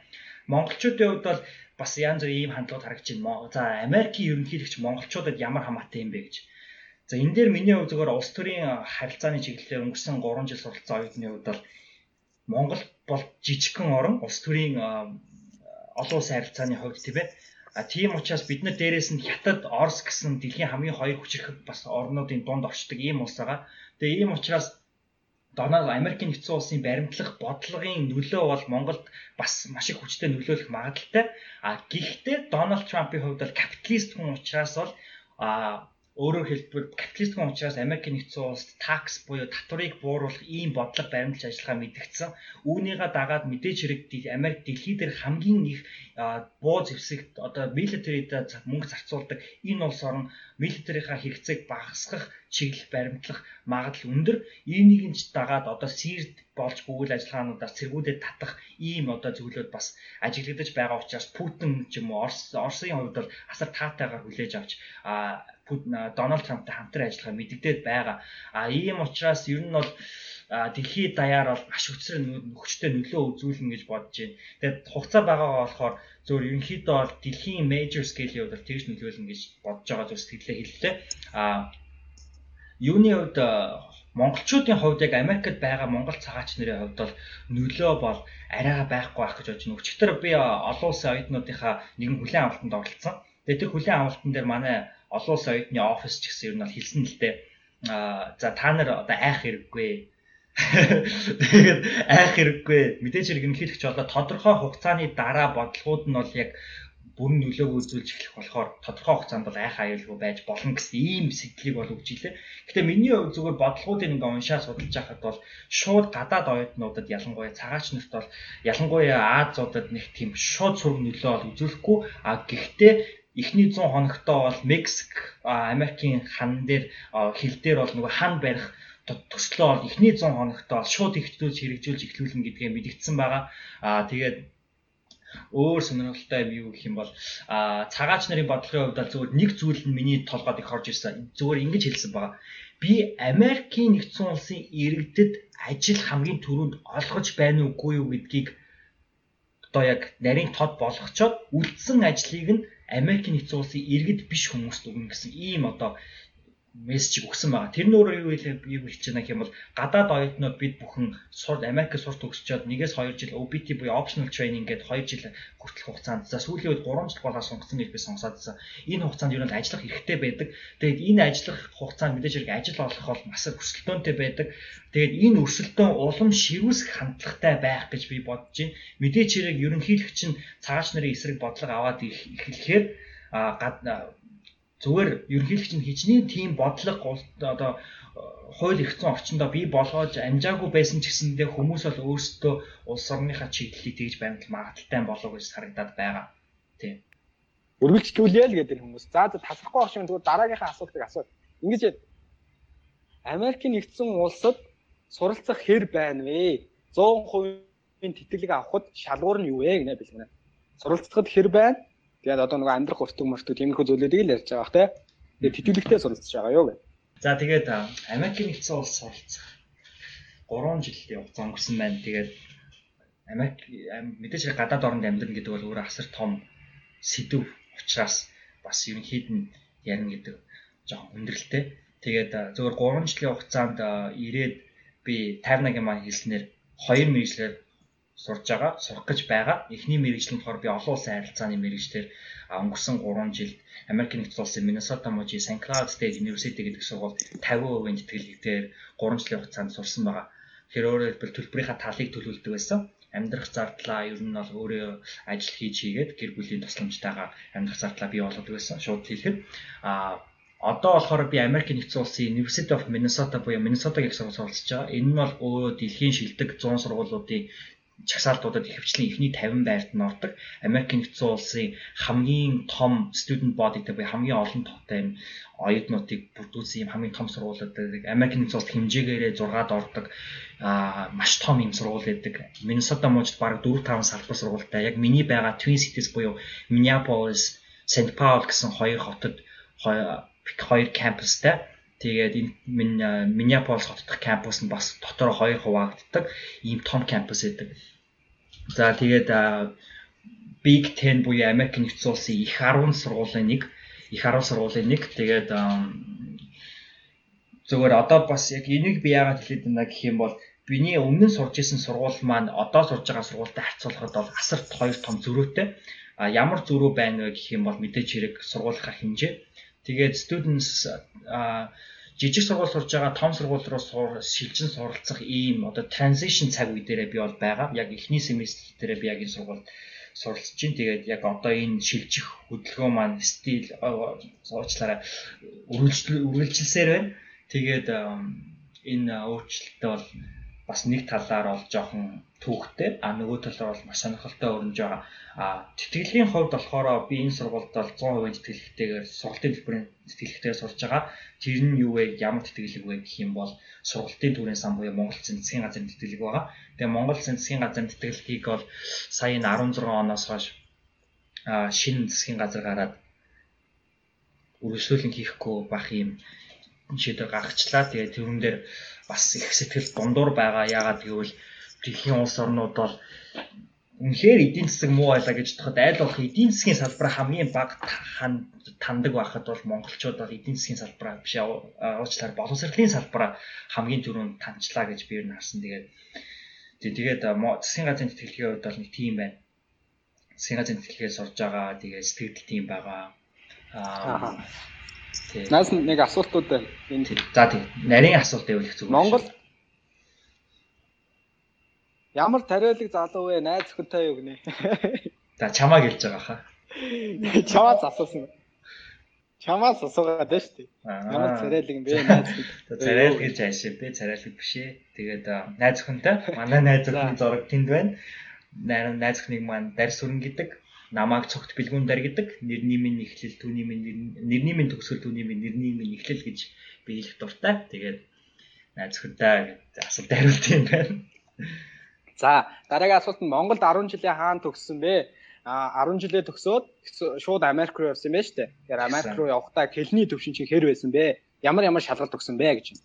Монголчуудын хувьд бол бас янз бүрийн ийм хандлагууд харагдаж байна. За Америкийн ерөнхийлөгч монголчуудад ямар хамаатай юм бэ гэж. За энэ дээр миний хувьд зөвхөн улс төрийн харилцааны чиглэлээр өнгөрсөн 3 жил суралцсан оюутны хувьд бол Монгол бол жижигхэн орн улс төрийн олон улсын харилцааны хувьд тийм ээ. А тийм учраас бид нар дээрээс нь Хятад, Орос гэсэн дэлхийн хамгийн хоёр хүчирхэг бас орнуудын дунд орчдөг ийм улс байгаа. Тэгээ ийм учраас Дональд Америкийн нэгдсэн улсын баримтлах бодлогын нөлөө бол Монголд бас маш их хүчтэй нөлөөлөх магадaltaй. А гэхдээ Дональд Трампын хувьд бол капиталист хүн учраас бол а өөрөөр хэлбэл капиталист хүн учраас Америкийн нэгдсэн улсад такс буюу татварыг бууруулах ийм бодлого баримтлж ажиллагаа мэдгдсэн. Үүнийгээ дагаад мэдээж хэрэг Америк дэлхий дээр хамгийн их буу зэвсэгт одоо милитарид мөнгө зарцуулдаг энэ улс орн милитарийнхаа хэрэгцээг багасгах чиглэл баримтлах магадлал өндөр. Ийнийг нь дагаад одоо сирд болж бүгэл ажиллагаануудаас цэргүүдэд татах ийм одоо зөвлөд бас ажиглагдаж байгаа учраас Путин ч юм уу Орос Оросын хувьд бол асар таатайгаар хүлээж авч Дональд Трамптай хамтран ажиллахаа мэддэгдээд байгаа. А ийм учраас ер нь бол дэлхийд даяар бол маш хүчрэг нөхцөлтэй нөлөө үзүүлнэ гэж бодож байна. Тэгээд хугацаа байгаагаа болохоор зөвөр ерөнхийдөө бол дэлхийн major scale-ийн хувьд тэгж нөлөөлнө гэж бодож байгаа зүс сэтгэлээ хэллээ. А юуны хувьд монголчуудын хувьд яг Америкт байгаа монгол цагаач нарын хувьд бол нөлөө бол арайга байхгүй байх гэж бодож байна. Өчигдөр би олон улсын оюутнуудынхаа нэгэн хүлээн авалтанд оролцсон. Тэгээд тэр хүлээн авалтан дээр манай олон улсын оюутны офис ч гэсэн ер нь бол хэлсэн л дээ. А за та нар одоо айх хэрэггүй. [laughs] Тэгээд айх хэрэггүй. Мэдээж хэрэг ерөнхийлөгч болоо тодорхой хугацааны дараа бодлогууд нь бол яг бүрэн нөлөөг үзүүлж эхлэх болохоор тодорхой хугацаанд бол айх аюулгүй байж болно гэсэн ийм сэтгэлийг бол өгч илээ. Гэтэ миний хувьд зүгээр бодлогуудыг ингээ уншаа судалж байхад бол шууд гадаад оюутнуудад ялангуяа цагаач нарт бол ялангуяа Азиудад нэг тийм шууд сураг нөлөө бол үзүүлэхгүй. А гэхдээ эхний 100 хоногтоо бол Мексик Америкийн хан дээр хил дээр бол нөгөө хан барих төслөө бол эхний 100 хоногтоо шууд ихтүүлж хэрэгжүүлж эхлүүлнэ гэдгээ мэдгдсэн байгаа. Аа тэгээд өөр сонирхолтой юм юу гэх юм бол а цагаач нарын бодлогын хувьд бол зөвхөн нэг зүйл нь миний толгойд их орж ирсэн. Зөвхөн ингэж хэлсэн байгаа. Би Америкийн нэгдсэн улсын иргэдэд ажил хамгийн түрүүнд олгож байна уугүй юу гэдгийг одоо яг нарийн тод болгочоод үлдсэн ажлыг нь Америкийн нэгдсэн улсын иргэд биш хүмүүст өгнө гэсэн ийм одоо мессежийг өгсөн байгаа. Тэр нь өөрөө юу юу хэлж байна гэх юм бол гадаад оюутнууд бид бүхэн сурд Америкт сурт төгсчөөд нэгээс 2 жил OPT буюу optional training гэдэг 2 жил хүртэлх хугацаанд за сүүлийн үед 3 жил болоо сонгосон гэж би сонсоодсан. Энэ хугацаанд юу нь ажиллах хэрэгтэй байдаг. Тэгээд энэ ажиллах хугацаанд мэдээж хэрэг ажил олох бол маш өрсөлдөөнтэй байдаг. Тэгээд энэ өрсөлдөөн улам шивүүсэх хандлагатай байх гэж би бодож байна. Мэдээж хэрэг ерөнхийлөгч нь цагаач нарын эсрэг бодлого аваад эхлэхээр а зүгээр ерөнхийлөгч нь хичнээн тийм бодлого одоо хууль эрхцэн орчиндөө бий болгоож амжаагүй байсан ч гэсэндээ хүмүүс бол өөрсдөө улс орныхаа чиглэлийг тэгж баримтал магадaltaй болов гэж харагдаад байгаа. Тийм. Үргэлжлүүлээ л гэдэг хүмүүс. За за тасрахгүй байх шиг тэгвэл дараагийнхаа асуултыг асуу. Ингэж Америкийн нэгдсэн улсад суралцах хэр байна вэ? 100%-ийн тэтгэлэг авахд шалгуур нь юу вэ гэнэ бэлгэнэ. Суралцахад хэр байна? Тэгээд одоо нөгөө амьдрах өртөг мөртөг тиймэрхүү зүйлүүдийг л ярьж байгаа бах те. Тэгээд тэтгэлэгтэй суралцж байгаа юу гэх. За тэгээд Америкийн нэгдсэн улс суралцах 3 жилийн хугацаа өнгөрсөн байна. Тэгээд Америк мэдээж хэрэг гадаад оронд амьдрна гэдэг бол өөр асар том сэдв учраас бас ерөнхийд нь ярина гэдэг жоохон хүндрэлтэй. Тэгээд зөвхөн 3 жилийн хугацаанд ирээд би 51-ийн маань хэлснээр хоёр мэрэгчлэр сурж байгаа, сурах гэж байгаа. Эхний мэрэгжил нь болохоор би олон улсын харилцааны мэрэгчлэр өнгөрсөн 3 жилд Америк нэгдсэн улсын Миннесота мужийн St. Cloud State University гэдэг сургууль 50% тэтгэлэгтээр 3 жилийн хугацаанд сурсан байгаа. Тэгэхээр өөрөөр хэлбэл төлбөрийнхаа талыг төлөвлөдөг байсан. Амьдрах зардлаа ер нь бол өөрөө ажил хийж хийгээд гэр бүлийн тусламжтайгаар амьдрах зардлаа бий болгодог байсан. Шууд хэлэхэд а одоо болохоор би Америк нэгдсэн улсын University of Minnesota буюу Minnesota гэх сургууль суралцж байгаа. Энэ нь бол өөрөө дэлхийн шилдэг 100 сургуулиудын чагсаалтуудад ихэвчлэн эхний 50 байрт нь ордог. Америк нэгдсэн улсын хамгийн том student body гэдэг хамгийн олон тоотой юм оюутнуудыг бүрдүүлсэн юм хамгийн том сургуулиуд байдаг. Америк нэгдсэн улс хэмжээгээрээ 6-ад ордог аа маш том юм сургууль байдаг. Миннесота мужид бараг 4 5 салбар сургуультай. Яг миний байгаа Twin Cities буюу Minneapolis, St. Paul гэсэн хоёр хотод хоёр кампустай. Тэгээд энэ Миннеаполис хот дахь кампус нь бас дотор хоёр хуваагддаг ийм том кампус байдаг. За тэгээд Big 10 буюу Америк нэгдсэн улсын их 10 сургуулийн нэг их 10 сургуулийн нэг тэгээд зөвөр одоо бас яг энийг би яагаад хэлээд байна гэх юм бол биний өмнө нь сурж исэн сургууль маань одоо сурж байгаа сургуультай харьцуулахад бол асар хоёр том зөрүүтэй. А ямар зөрүү байна вэ гэх юм бол мэдээж хэрэг сургуулийнхаа хэмжээ. Тэгээд students а жижиг сургууль сурж байгаа том сургууль руу шилжин суралцах ийм одоо transition цаг үе дээрээ би бол байгаа. Яг эхний семестр дээрээ би яг энэ сургуульд суралцж чинь тэгээд яг одоо энэ шилжих хөдөлгөөн маань стил суучлаараа үргэлжилсээр байна. Тэгээд энэ өөрчлөлттэй бол бас нэг талаар бол жоохон түүхтэй а нөгөө талаар бол маш сонирхолтой өрнөж байгаа. А тэтгэлгийн хувьд болохоор би энэ сургуульд бол 100% тэтгэлэгтэйгээр сургалтын төлбөрийн тэтгэлэгтэйгээр сурж байгаа. Тэр нь юу вэ? Ямар тэтгэлэг вэ гэх юм бол сургалтын төрийн сан буюу Монгол Цэнцгийн газрын тэтгэлэг байгаа. Тэгээ Монгол Цэнцгийн газрын тэтгэлгийг бол сая 16 оноос хойш а шинэ засгийн газар гараад үргэлжлүүлэн хийхгүй байх юм шийдвэр гаргачлаа. Тэгээ тэрүүн дээр бас их сэтгэл дундуур байгаа. Яагаад гэвэл дэлхийн улс орнууд бол үнэхээр эдийн засаг муу байлаа гэж бодоход айл болох эдийн засгийн салбараа хамгийн бага тандаг байхад бол монголчууд бол эдийн засгийн салбараа биш уучлаарай боловсролын салбараа хамгийн түрүүнд таньчлаа гэж би ер нь харсан. Тэгээд тэгээд засгийн газрын тэтгэлгийн хувьд бол нэг тийм байна. Засгийн газрын тэтгэлгээ сурж байгаа. Тэгээд сэтгэл тийм байгаа. Аа Наас нэг асуултууд байна. Энэ за тийм. Нарийн асуулт байвал их зүгээр. Монгол Ямар тариалаг залуу вэ? Найз өхөнтэй юу гинэ? [laughs] За чамаа гэлж байгаа хаа. Чамаас асуусан. Чамаас асуугаад байна шүү дээ. Ямар царайлаг юм бэ найз? [laughs] Царайлаг гэж аашаа би царайлаг биш ээ. Тэгээд найз өхөнтэй манай найз өхөн зураг тэнд байна. Найз өхнийг маань дарь сүрэн гэдэг намааг цогт бэлгүүн дар гэдэг нэрний минь эхлэл түүний минь нэрний минь төгсгөл түүний минь нэрний минь эхлэл гэж би хэлэх дуртай. Тэгээд найз гэдэг асуулт хариулт юм байна. За дараагийн асуулт нь Монголд 10 жилийн хаана төгссөн бэ? А 10 жилээ төгсөөд шууд Америк руу явсан байж тээ. Тэгэхээр Америк руу явахдаа хэлний төвшин чинь хэр байсан бэ? Ямар ямар шалгалт өгсөн бэ гэж байна.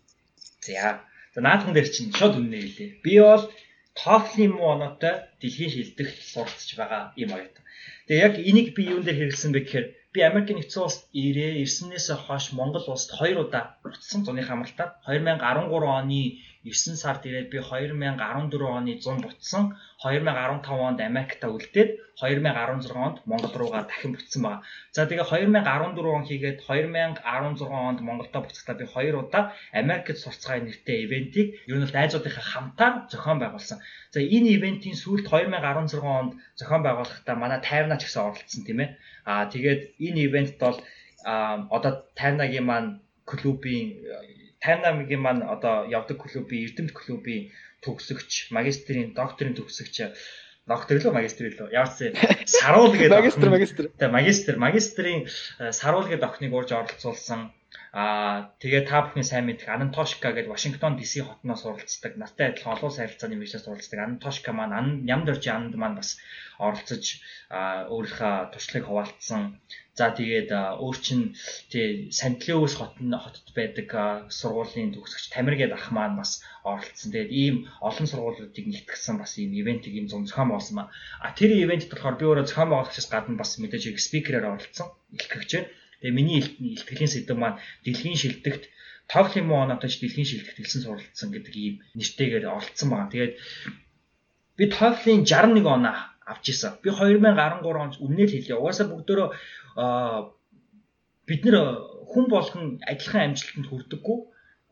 За. За наадхан дээр чинь шууд үнэ хэлээ. Би бол TOEFL-ийн муу оноотой дэлхийн шилдэх суралцж байгаа юм оюутан. Тэгээ яг энийг би юун дээр хэрэгэлсэн бэ гэхээр би Америк нэгдсэн улсад ирээ ирснээс хойш Монгол улсад хоёр удаа буцсан зуны хамралтаар 2013 оны 9 сард ирээд би 2014 оны 100 буцсан 2015 онд Америкта үлдээд 2016 онд Монгол руугаа дахин буцсан байгаа. За тэгээ 2014 он хийгээд 2016 онд Монголдо буцахдаа би хоёр удаа Америкт сурцгаая нэртэй ивентийг ер нь л найзуудынхаа хамтаар зохион байгуулсан. За энэ ивентийн сүүлд 2016 онд зохион байгуулахдаа манай тайвнаа ч гэсэн оролцсон тийм ээ. Аа тэгээд энэ ивент бол одоо тайвнагийн маань клубийн Тайнагийн маань одоо явдаг клубын Эрдэмт клубын төгсөгч, магистрийн, докторийн төгсөгч доктор лөө магистр лөө яасан саруул гэдэг [laughs] магистр магистр. Тэгээ магистр магистрийн э, саруул гэдэг охиныг урьж оролцуулсан Аа тэгээ та бүхэн сайн мэдэх Анантошка гэдэг Вашингтон DC хотноос суралцдаг. Настай адилхан олон улсын харилцааны мэргэжлээс суралцдаг. Анантошка маань нямд орчи анд маань бас оролцож өөрийнхөө туршлагыг хуваалцсан. За тэгээд өөр чин тий Сантлиус хотын хотод байдаг сургуулийн төгсөгч Тамир гэдэг ах маань бас оролцсон. Тэгээд ийм олон сургуулиудыг нэгтгэсэн бас ийм ивентийг ийм зам зохион байгуулсан ба. А тэр ивентэд болохоор би өөрөө зохион байгуулагчаас гадна бас мэдээж спикерээр оролцсон. Илтгэгчээр Тэгээ миний илтгэлийн сэдэв маань дэлхийн шилдэгт TOEFL-ийн муу оноотой ч дэлхийн шилдэгт хэлсэн суралцсан гэдэг ийм нэртэйгээр олцсон байна. Тэгээд би TOEFL-ийн 61 оноо авч исэн. Би 2013 онд л хэлээ. Угаасаа бүгдөө бид нэр хүн болгон адилхан амжилтанд хүрдэггүй.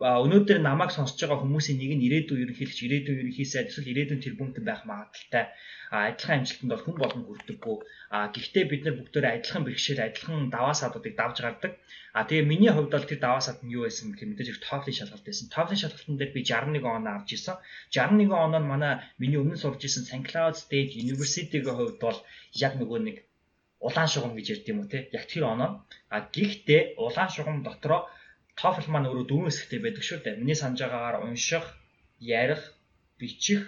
Өнөөдөр намайг сонсож байгаа хүмүүсийн нэг нь ирээдүйн ерөнхийлөгч, ирээдүйн ерөнхийсэд эсвэл ирээдүйн тэрбумтэн байх магадaltaй адилхан амжилтанд бол хүн болгон хүрдэггүй. А гэхдээ бид нар бүгдөө адилхан бэрхшээл, адилхан даваа садуудыг давж гардаг. А тэгээ миний хувьд бол тэр даваа сад нь юу байсан гэхээр мэдээж их TOEFL-ийн шалгалт байсан. TOEFL-ийн шалгалтын дээр би 61 оноо авч ирсэн. 61 оноо нь манай миний өмнө сурж исэн St Cloud State University-ийн хувьд бол яг нөгөө нэг улаан шугам гэж ярьд юм уу те. Яг тэр оноо. А гэхдээ улаан шугам дотроо TOEFL маань өөрөө дөрвөн хэсэгтэй байдаг шүү дээ. Миний санаж байгаагаар унших, ярих, бичих.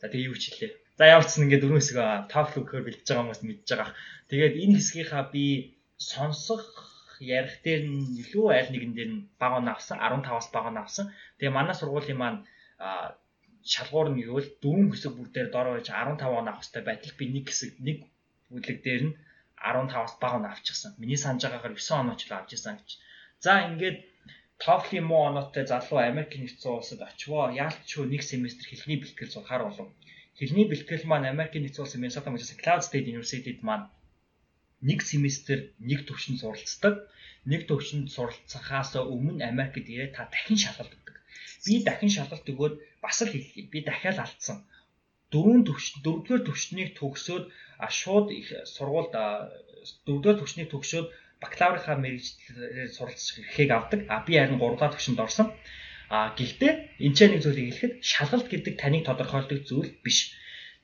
За тэгээ юу ч хэлээ. За явцсан ингээд дөрвөн хэсэг TOEFL өгөхөөр бэлдэж байгаа хүмүүс мэдж байгаа. Тэгээд энэ хэсгийнхаа би сонсох ярих дээр нь илүү аль нэгэн дээр нь баг он авсан 15-аас баг он авсан. Тэгээ манай сургуулийн маань шалгуур нь юу вэ? Дөрвөн хэсэг бүгдээр дор байж 15 он авах хэрэгтэй байтал би нэг хэсэг нэг бүлэг дээр нь 15-аас баг он авчихсан. Миний санаж байгаагаар 9 онооч л авч ирсэн гэж. За ингээд TOEFL-ийн муу оноотой залуу Америк нэгдсэн улсад очивоо. Яалтчгүй нэг семестр хэлний бэлтгэл сурахаар болов. Хэлний бэлтгэл маань Америкийн нэгдсэн улсын Minnesota мужийн Cloud State University-д маань нэг семестр нэг төвшөнд суралцдаг. Нэг төвшөнд суралцахаас өмнө Америкт ирээд та дахин шалгалт өгдөг. Би дахин шалгалт өгөөд бас л хэллий. Би дахиад алдсан. Дөрөв төвшин дөрөвдүгээр төвшнийг төгсөөд шууд их сургуульд дөрөвдүгээр төвшнийг төгсөөд бакалаврынхаа мэрэгчлэр суралцах эрхийг авдаг. А би харин 3 дахь төвшөнд орсон. А гэхдээ энэ ч нэг зүйлийг хэлэхэд шалгалт гэдэг таныг тодорхойлдог зүйл биш.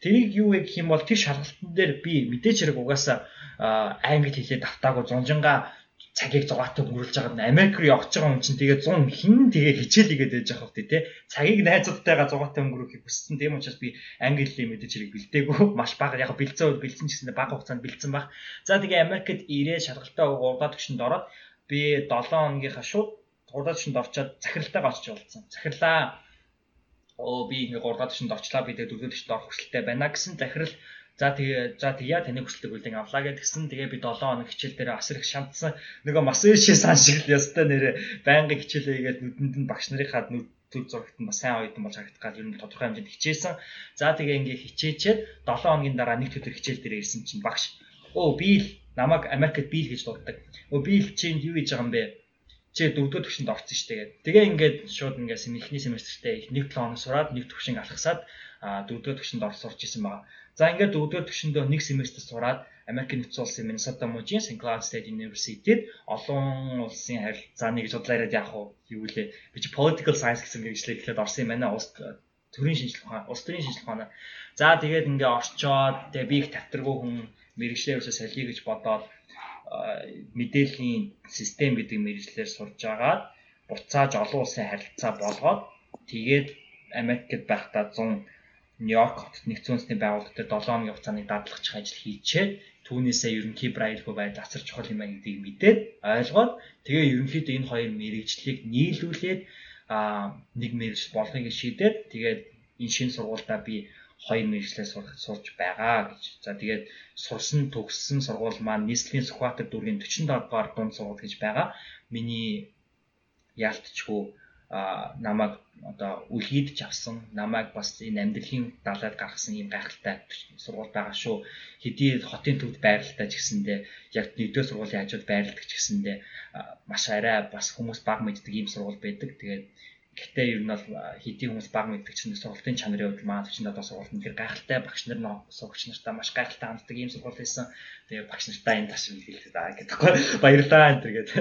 Тэрийг юу вэ гэх юм бол тэр шалгалтын дээр би мэдээч хэрэг угаасаа англи хэлээд автаагүй зунжингаа цагийг 100-аар өнгөрүүлж байгаа нь Америк руу явж байгаа хүн чинь тэгээ 100 хин тэгээ хичээлийгээд байж байгаа хөөхтэй те. Цагийг найзуудтайгаа 100-аар өнгөрүүлэхийг хүссэн. Тийм учраас би англи хэлийг мэдээж хэрэг бэлдээгүй. [laughs] Маш бага. Яг бэлдсэн үед бэлдсэн ч гэсэн бага хугацаанд бэлдсэн баг. За тэгээ Америкт ирээд шалгалтаа 3 дахь төвшөнд ороод би 7 хоногийнхаа шууд 3 дахь төвшөнд орчоод захиралтайгаа очиж болцсон захирлаа. Оо би ингээ 3 дахь төвшөнд орчлаа. Би 4 дахь төвшөнд орох хүсэлтэй байна гэсэн захирал За тэгээ за тэгья таны хүсэлтийг үлдэн авлаа гэдгсэн. Тэгээ би 7 хоног хичээл дээр асар их шантсан. Нөгөө Масэши сан шиг л ястай нэрэ байнгын хичээлээгээд нүдэнд нь багш нарынхаа нүд төв зурагт нь бас сайн оюутан болж харагдах гал ер нь тодорхой хэмжээнд хичээсэн. За тэгээ ингээ хичээчээд 7 хоногийн дараа нэг төдөр хичээл дээр ирсэн чинь багш оо би л намайг Америкт би л гэж дууддаг. Өө би л чинь юу хийж байгаа юм бэ? чи дөрөвдүгээр төвшөнд орсон шүү дээ. Тэгээ ингээд шууд ингээд эхний семестртээ нэг 7 хоног сураад нэг төвшин алхасаад дөрөвдүгээр төвшөнд орж сурч исэн байгаа. За ингээд дөрөвдүгээр төвшөндөө нэг семестр сураад Америк нэгдсэн улсын Minnesota мужийн St. Cloud State University-д олон улсын харилцааны гэж бодлоо яриад яах вэ? Юу лээ? Би чи political science гэсэн мэргэжлээ эхлээд орсон юм байна. Улс төрийн шинжилгээ ухаан, улс төрийн шинжилгээ ухаан. За тэгээд ингээ орчоод тэгээ би их тавтаргүй хүн мэргэжлээ ерөөсөө солиё гэж бодоод мэдээллийн систем гэдэг мэргэжлэр сурж агаад буцааж олон улсын харилцаа болгоод тэгээд Америкт байхдаа 100 Нью-Йорк хотод нэгдсэн үндэсний байгууллага дээр 7 хоногийн хугацааны дадлагч ажил хийчээ түүнээсээ ерөнхий брайлгүй байж асар чухал юм байна гэдгийг мэдээд ойлгоод тэгээ ерөнхийдөө энэ хоёр мэрэгжлийг нийлүүлээд нэг мэрэгжил болгоё гэж шийдээд тэгээд энэ шинэ сургуультай би хоёр мэрэгчлээ сурж байгаа гэж. За тэгээд сурсан төгссөн сургууль маань нийслэлийн Сүхбаатар дүүргийн 47 дугаар дунд сургууль гэж байгаа. Миний яалтчгүй намайг одоо үлгийдж авсан намайг бас энэ амьдралын далайд гаргасан юм гайхалтай сургууль байгаа шүү. Хэдий хотын төвд байралтай ч гэсэндээ яг нэгдүгээр сургуулийн хажууд байрладаг ч гэсэндээ маш арай бас хүмүүс баг мэддэг ийм сургууль байдаг. Тэгээд Гэхдээ ер нь бол хэдийн хүмүүс баг мэддэг чинь сургалтын чанарын хувьд маань чинь одоо сургалт нь тэр гайхалтай багш нар нөө сурагч нартай маш гайхалтай ханддаг ийм сургууль байсан. Тэгээ багш нартай энэ таш хэлээд байгаа гэдэггүй. [laughs] Баярлалаа энэ төр гэдэг.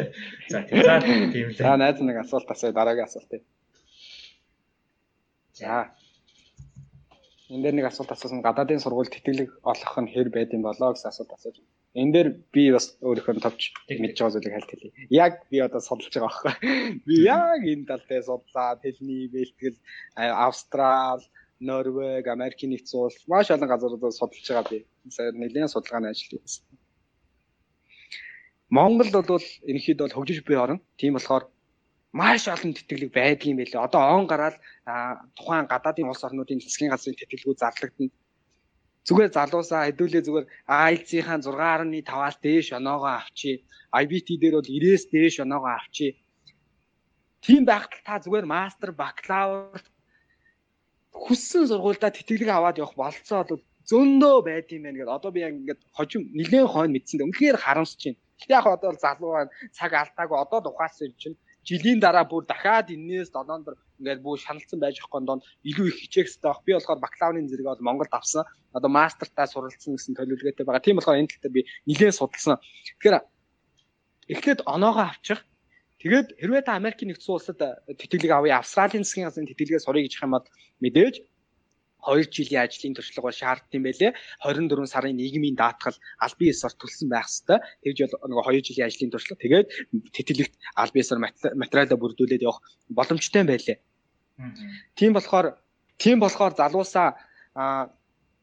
За [laughs] тийм л. За найз нэг асуулт асууя дараагийн асуулт. За. Энд дээр нэг асуулт асуусан гадаадын сургууль тэтгэлэг олох нь хэр байд юм болоо гэсэн асуулт асууж байна. Энэ дээр би бас өөрийнхөө товч мэдж байгаа зүйлийг хальт хэлье. Яг би одоо судалж байгаа байхгүй. [laughs] Би яг энэ тал дээр судлаад хэлний бэлтгэл Австрал, Норвег, Америкийн нэгдсэн улс маш олон газруудад судалж байгаа би. Сая нэлээд судалгааны ажил хийсэн. Монголд бол ерөнхийдөө бол хөгжиж буй орн. Тийм болохоор маш олон тэтгэлэг байдгийн байлээ. Одоо он гараад тухайн гадаадын улс орнуудын засгийн газрын тэтгэлгүүд зарлагдана зүгээр залуусаа хэдүүлээ зүгээр IELTS-ийн 6.5-аас дээш оноогоо авчи. IBT дээр бол 90-ээс дээш оноогоо авчи. Тийм байхад та зүгээр мастер, бакалавр хүссэн сургуультай тэтгэлэг аваад явах болцоо бол зөндөө байд юм байна гэдэг. Одоо би яг ингээд хожим нилээн хойно мэдсэн дээ. Үнэхээр харамсаж байна. Гэтэ яг одоо бол залуу байна. Цаг алдаагүй одоо тухайсан чинь жилийн дараа бүр дахиад энээс 7 дор ингээд бүр шаналцсан байж байгаа донд илүү их хичээх хэрэгтэй баг. Би болохоор бакалаврын зэрэг бол Монголд авсан. Одоо мастертаа суралцсан гэсэн төлөвлөгөөтэй байгаа. Тийм болохоор энэ тал дээр би нэлээд судалсан. Тэгэхээр эхлээд оноогоо авчих. Тэгээд хэрвээ та Америкийн нэгдсэн улсад тэтгэлэг авъя, Австралийн засгийн газрын тэтгэлгээ сурыг гэж хэмэд мэдээж 2 жилийн ажлын туршлага бол шаардсан юм байлээ. 24 сарын нийгмийн даатгал аль бие ёсоор төлсөн байх хэвээр. Тэгж бол нөгөө 2 жилийн ажлын туршлага тэгээд тэтгэлэгт аль бие ёсоор материалаа бүрдүүлээд явах боломжтой байлээ. Тийм болохоор тийм болохоор залуусаа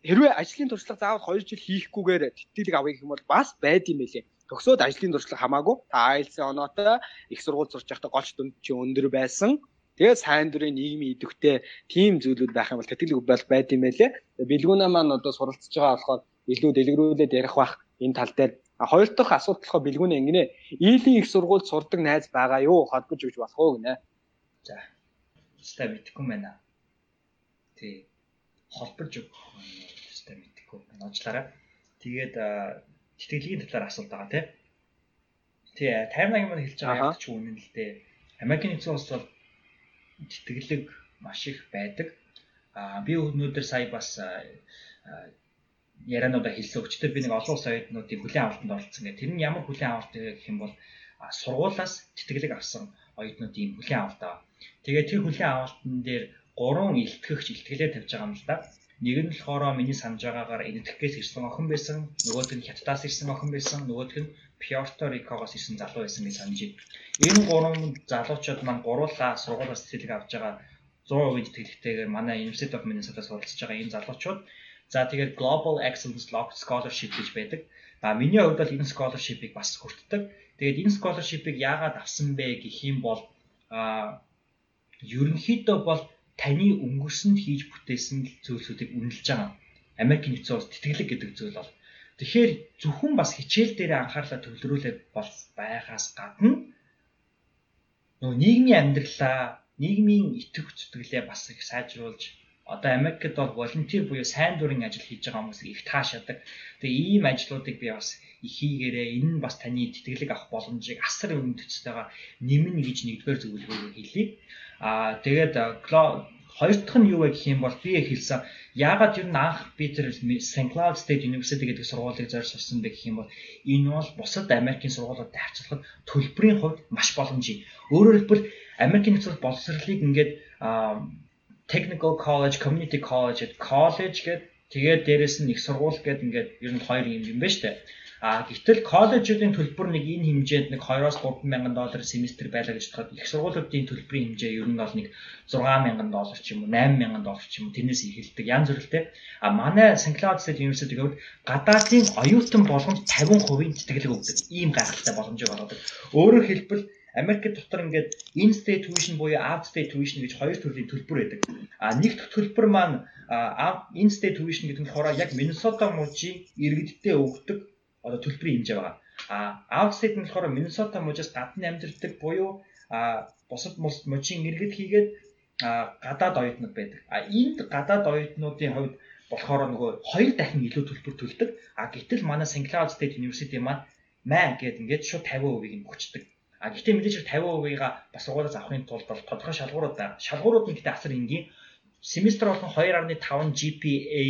хэрвээ ажлын туршлага заавал 2 жил хийхгүйгээр тэтгэлэг авъя гэх юм бол бас байд юм байлээ. Төгсөөд ажлын туршлага хамаагүй та IELTS-ийн оноотой их сургууль сурч байхдаа голч дүнд чи өндөр байсан Тэгээд сайн дурын нийгмийн идэвхтэй тийм зүйлүүд байх юм бол тэтгэлэг бол байд юм байлээ. Бэлгүүнаа маань одоо суралцж байгаа болохоор илүү дэлгэрүүлээд ярих бах энэ тал дээр хоёр дахь асуулт болохоор бэлгүүнээ ингэнэ. Ийлийн их сургуульд сурдаг найз байгаа юу? Холбож өгч болох уу гинэ. За. Өстэй мэдхгүй байна. Тий. Холбож өгөх өстэй мэдхгүй байна. Уучлаарай. Тэгээд тэтгэлгийн талаар асуулт байгаа тий. Тий, 58 маань хэлж байгаа яг ч үнэн л дээ. Америкийн нэгдсэн улс бол тэтгэлэг маш их байдаг. Аа би өнөөдөр сая бас яриануудаа хэлсэн өчтөр би нэг олон улс оюутнуудын хүлээн авалтанд оролцсон гэх. Тэр нь ямар хүлээн авалт гэх юм бол сургуулаас тэтгэлэг авсан оюутнуудын хүлээн авалт аа. Тэгээд тэр хүлээн авалтан дээр гурван илтгэгч илтгэлээ тавьж байгаа юм л да. Нэг нь болохоор миний санаж байгаагаар энэтхгээс ирсэн охин байсан, нөгөөд нь хятадаас ирсэн охин байсан, нөгөөд нь Пьорто Рикогоос ирсэн залуу байсан гэж санаж байна. Энэ гурван залуучууд маань гуруулаа сургуулиас тэтгэлэг авч байгаа 100% тэтгэлэгтэйгээр манай University of Minnesota-аас суралцж байгаа энэ залуучууд за тэгээд Global Excellence Scholarship гэж байдаг. А миний хувьд бол энэ scholarship-ыг бас хүртдэг. Тэгээд энэ scholarship-ыг яагаад авсан бэ гэх юм бол а ерөнхийдөө бол таны өнгөрсөнд хийж бүтээсэн зүйлсүүдийг үнэлж байгаа. Америкийн нэгдсэн улс тэтгэлэг гэдэг зүйл бол Тэгэхээр зөвхөн бас хичээл дээр анхаарлаа төвлөрүүлээд бол байгаас гадна нөгөө нийгмийн амьдралаа, нийгмийн итгэх зүтгэлээ бас их сайжруулж одоо Америкт бол волонтер буюу сайн дурын ажил хийж байгаа хүмүүсийг их таашаадаг. Тэгээ ийм ажлуудыг би бас хийгээрээ энэ нь бас таны тэтгэлэг авах боломжийг асар өндөцтэйгээ нэмнэ гэж нэгдүгээр зөвлөгөөгөө хэлье. Аа тэгээд Хоёр дахь нь юу вэ гэх юм бол би хэлсэн яагаад нь анх би тэр St. Cloud State University гэдэг сургуулийг зорж сурсан бэ гэх юм бол энэ бол бусад Америкийн сургуулиудад харьцуулахад төлбөрийн хувьд маш боломжтой. Өөрөөр хэлбэл Америкийн нэгдсэн боловсролыг ингээд technical college, community college, college гэдэг тэгээд дээрэс нь их сургууль гэдэг ингээд ер нь хоёр юм юм байна шүү дээ. А гэтэл коллежуудын төлбөр нэг энэ хэмжээнд нэг 2-оос 3 мянган доллар семестр байлаа гэж бодоход их сургуулиудын төлбөрийн хэмжээ ер нь бол нэг 6 мянган доллар ч юм уу 8 мянган доллар ч юм уу тэрнээс ихэлдэг янз бүрэлтэй. А манай St. Cloud State University гэвэл гадаадын оюутан болгонд 50% тэтгэлэг өгдөг. Ийм гайхалтай боломжийг олгодог. Өөрөөр хэлбэл Америк дотор ингээд in state tuition буюу out state tuition гэж хоёр төрлийн төлбөр байдаг. А нэг дахь төлбөр маань in state tuition гэдэг нь болохоор яг Minnesota мужийн иргэдтэй өгдөг одоо төлбөрийн хэмжээ байгаа. А outside нь болохоор Minnesota мужаас гадна амьдардаг буюу а бусад мужийн иргэд хийгээд гадаад оюутнууд байдаг. А энд гадаад оюутнуудын хувьд болохоор нөгөө хоёр дахин илүү төлбөр төлдөг. А гэтэл манай St. Cloud State University маань маа гэдэг ингээд шууд 50%-ийг нь өгчдөг. А гэхдээ мэдээж 50%-ийг бас сургуулиас авахын тулд бол тодорхой шалгуурууд байна. Шалгуурууд нь гэдэг асар энгийн семестр болгон 2.5 GPA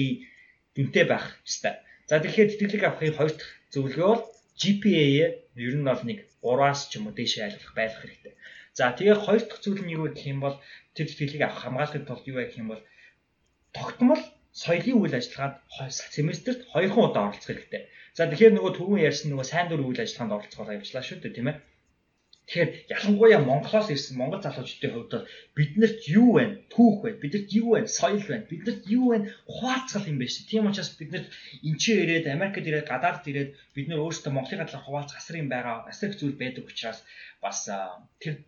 дүнтэй байх ёстой. За тэгэхээр тэтгэлэг авахын хоёр дахь зөвлөгөө бол GPA-ээ ер нь бол нэг 3-аас ч юм уу дээшээ айлгах байх хэрэгтэй. За тэгээ хоёр дахь зүйл нь юу гэх юм бол тэр тэтгэлгийг авах хамгаалахын тулд юу гэх юм бол тогтмол соёлын үйл ажиллагаанд семестрт хоёрхан удаа оролцох хэрэгтэй. За тэгэхээр нөгөө түрүүн ярьсан нөгөө сайн дур үйл ажиллагаанд оролцохоор явуулаа шүү дээ тийм ээ. Тэгэхээр ялангуяа Монголоос ирсэн монгол залуучдын хувьд биднэрт юу вэ? Түүх вэ? Биднэрт юу вэ? Соёл вэ? Биднэрт юу вэ? Хуваалцгал юм байна шүү. Тийм учраас биднэрт энчээ ирээд Америкт ирээд гадаад ирээд бид нөр өөрсдөө Монголын талаар хуваалцах асар юм байгаа. Асар их зүйл байдаг учраас бас тэр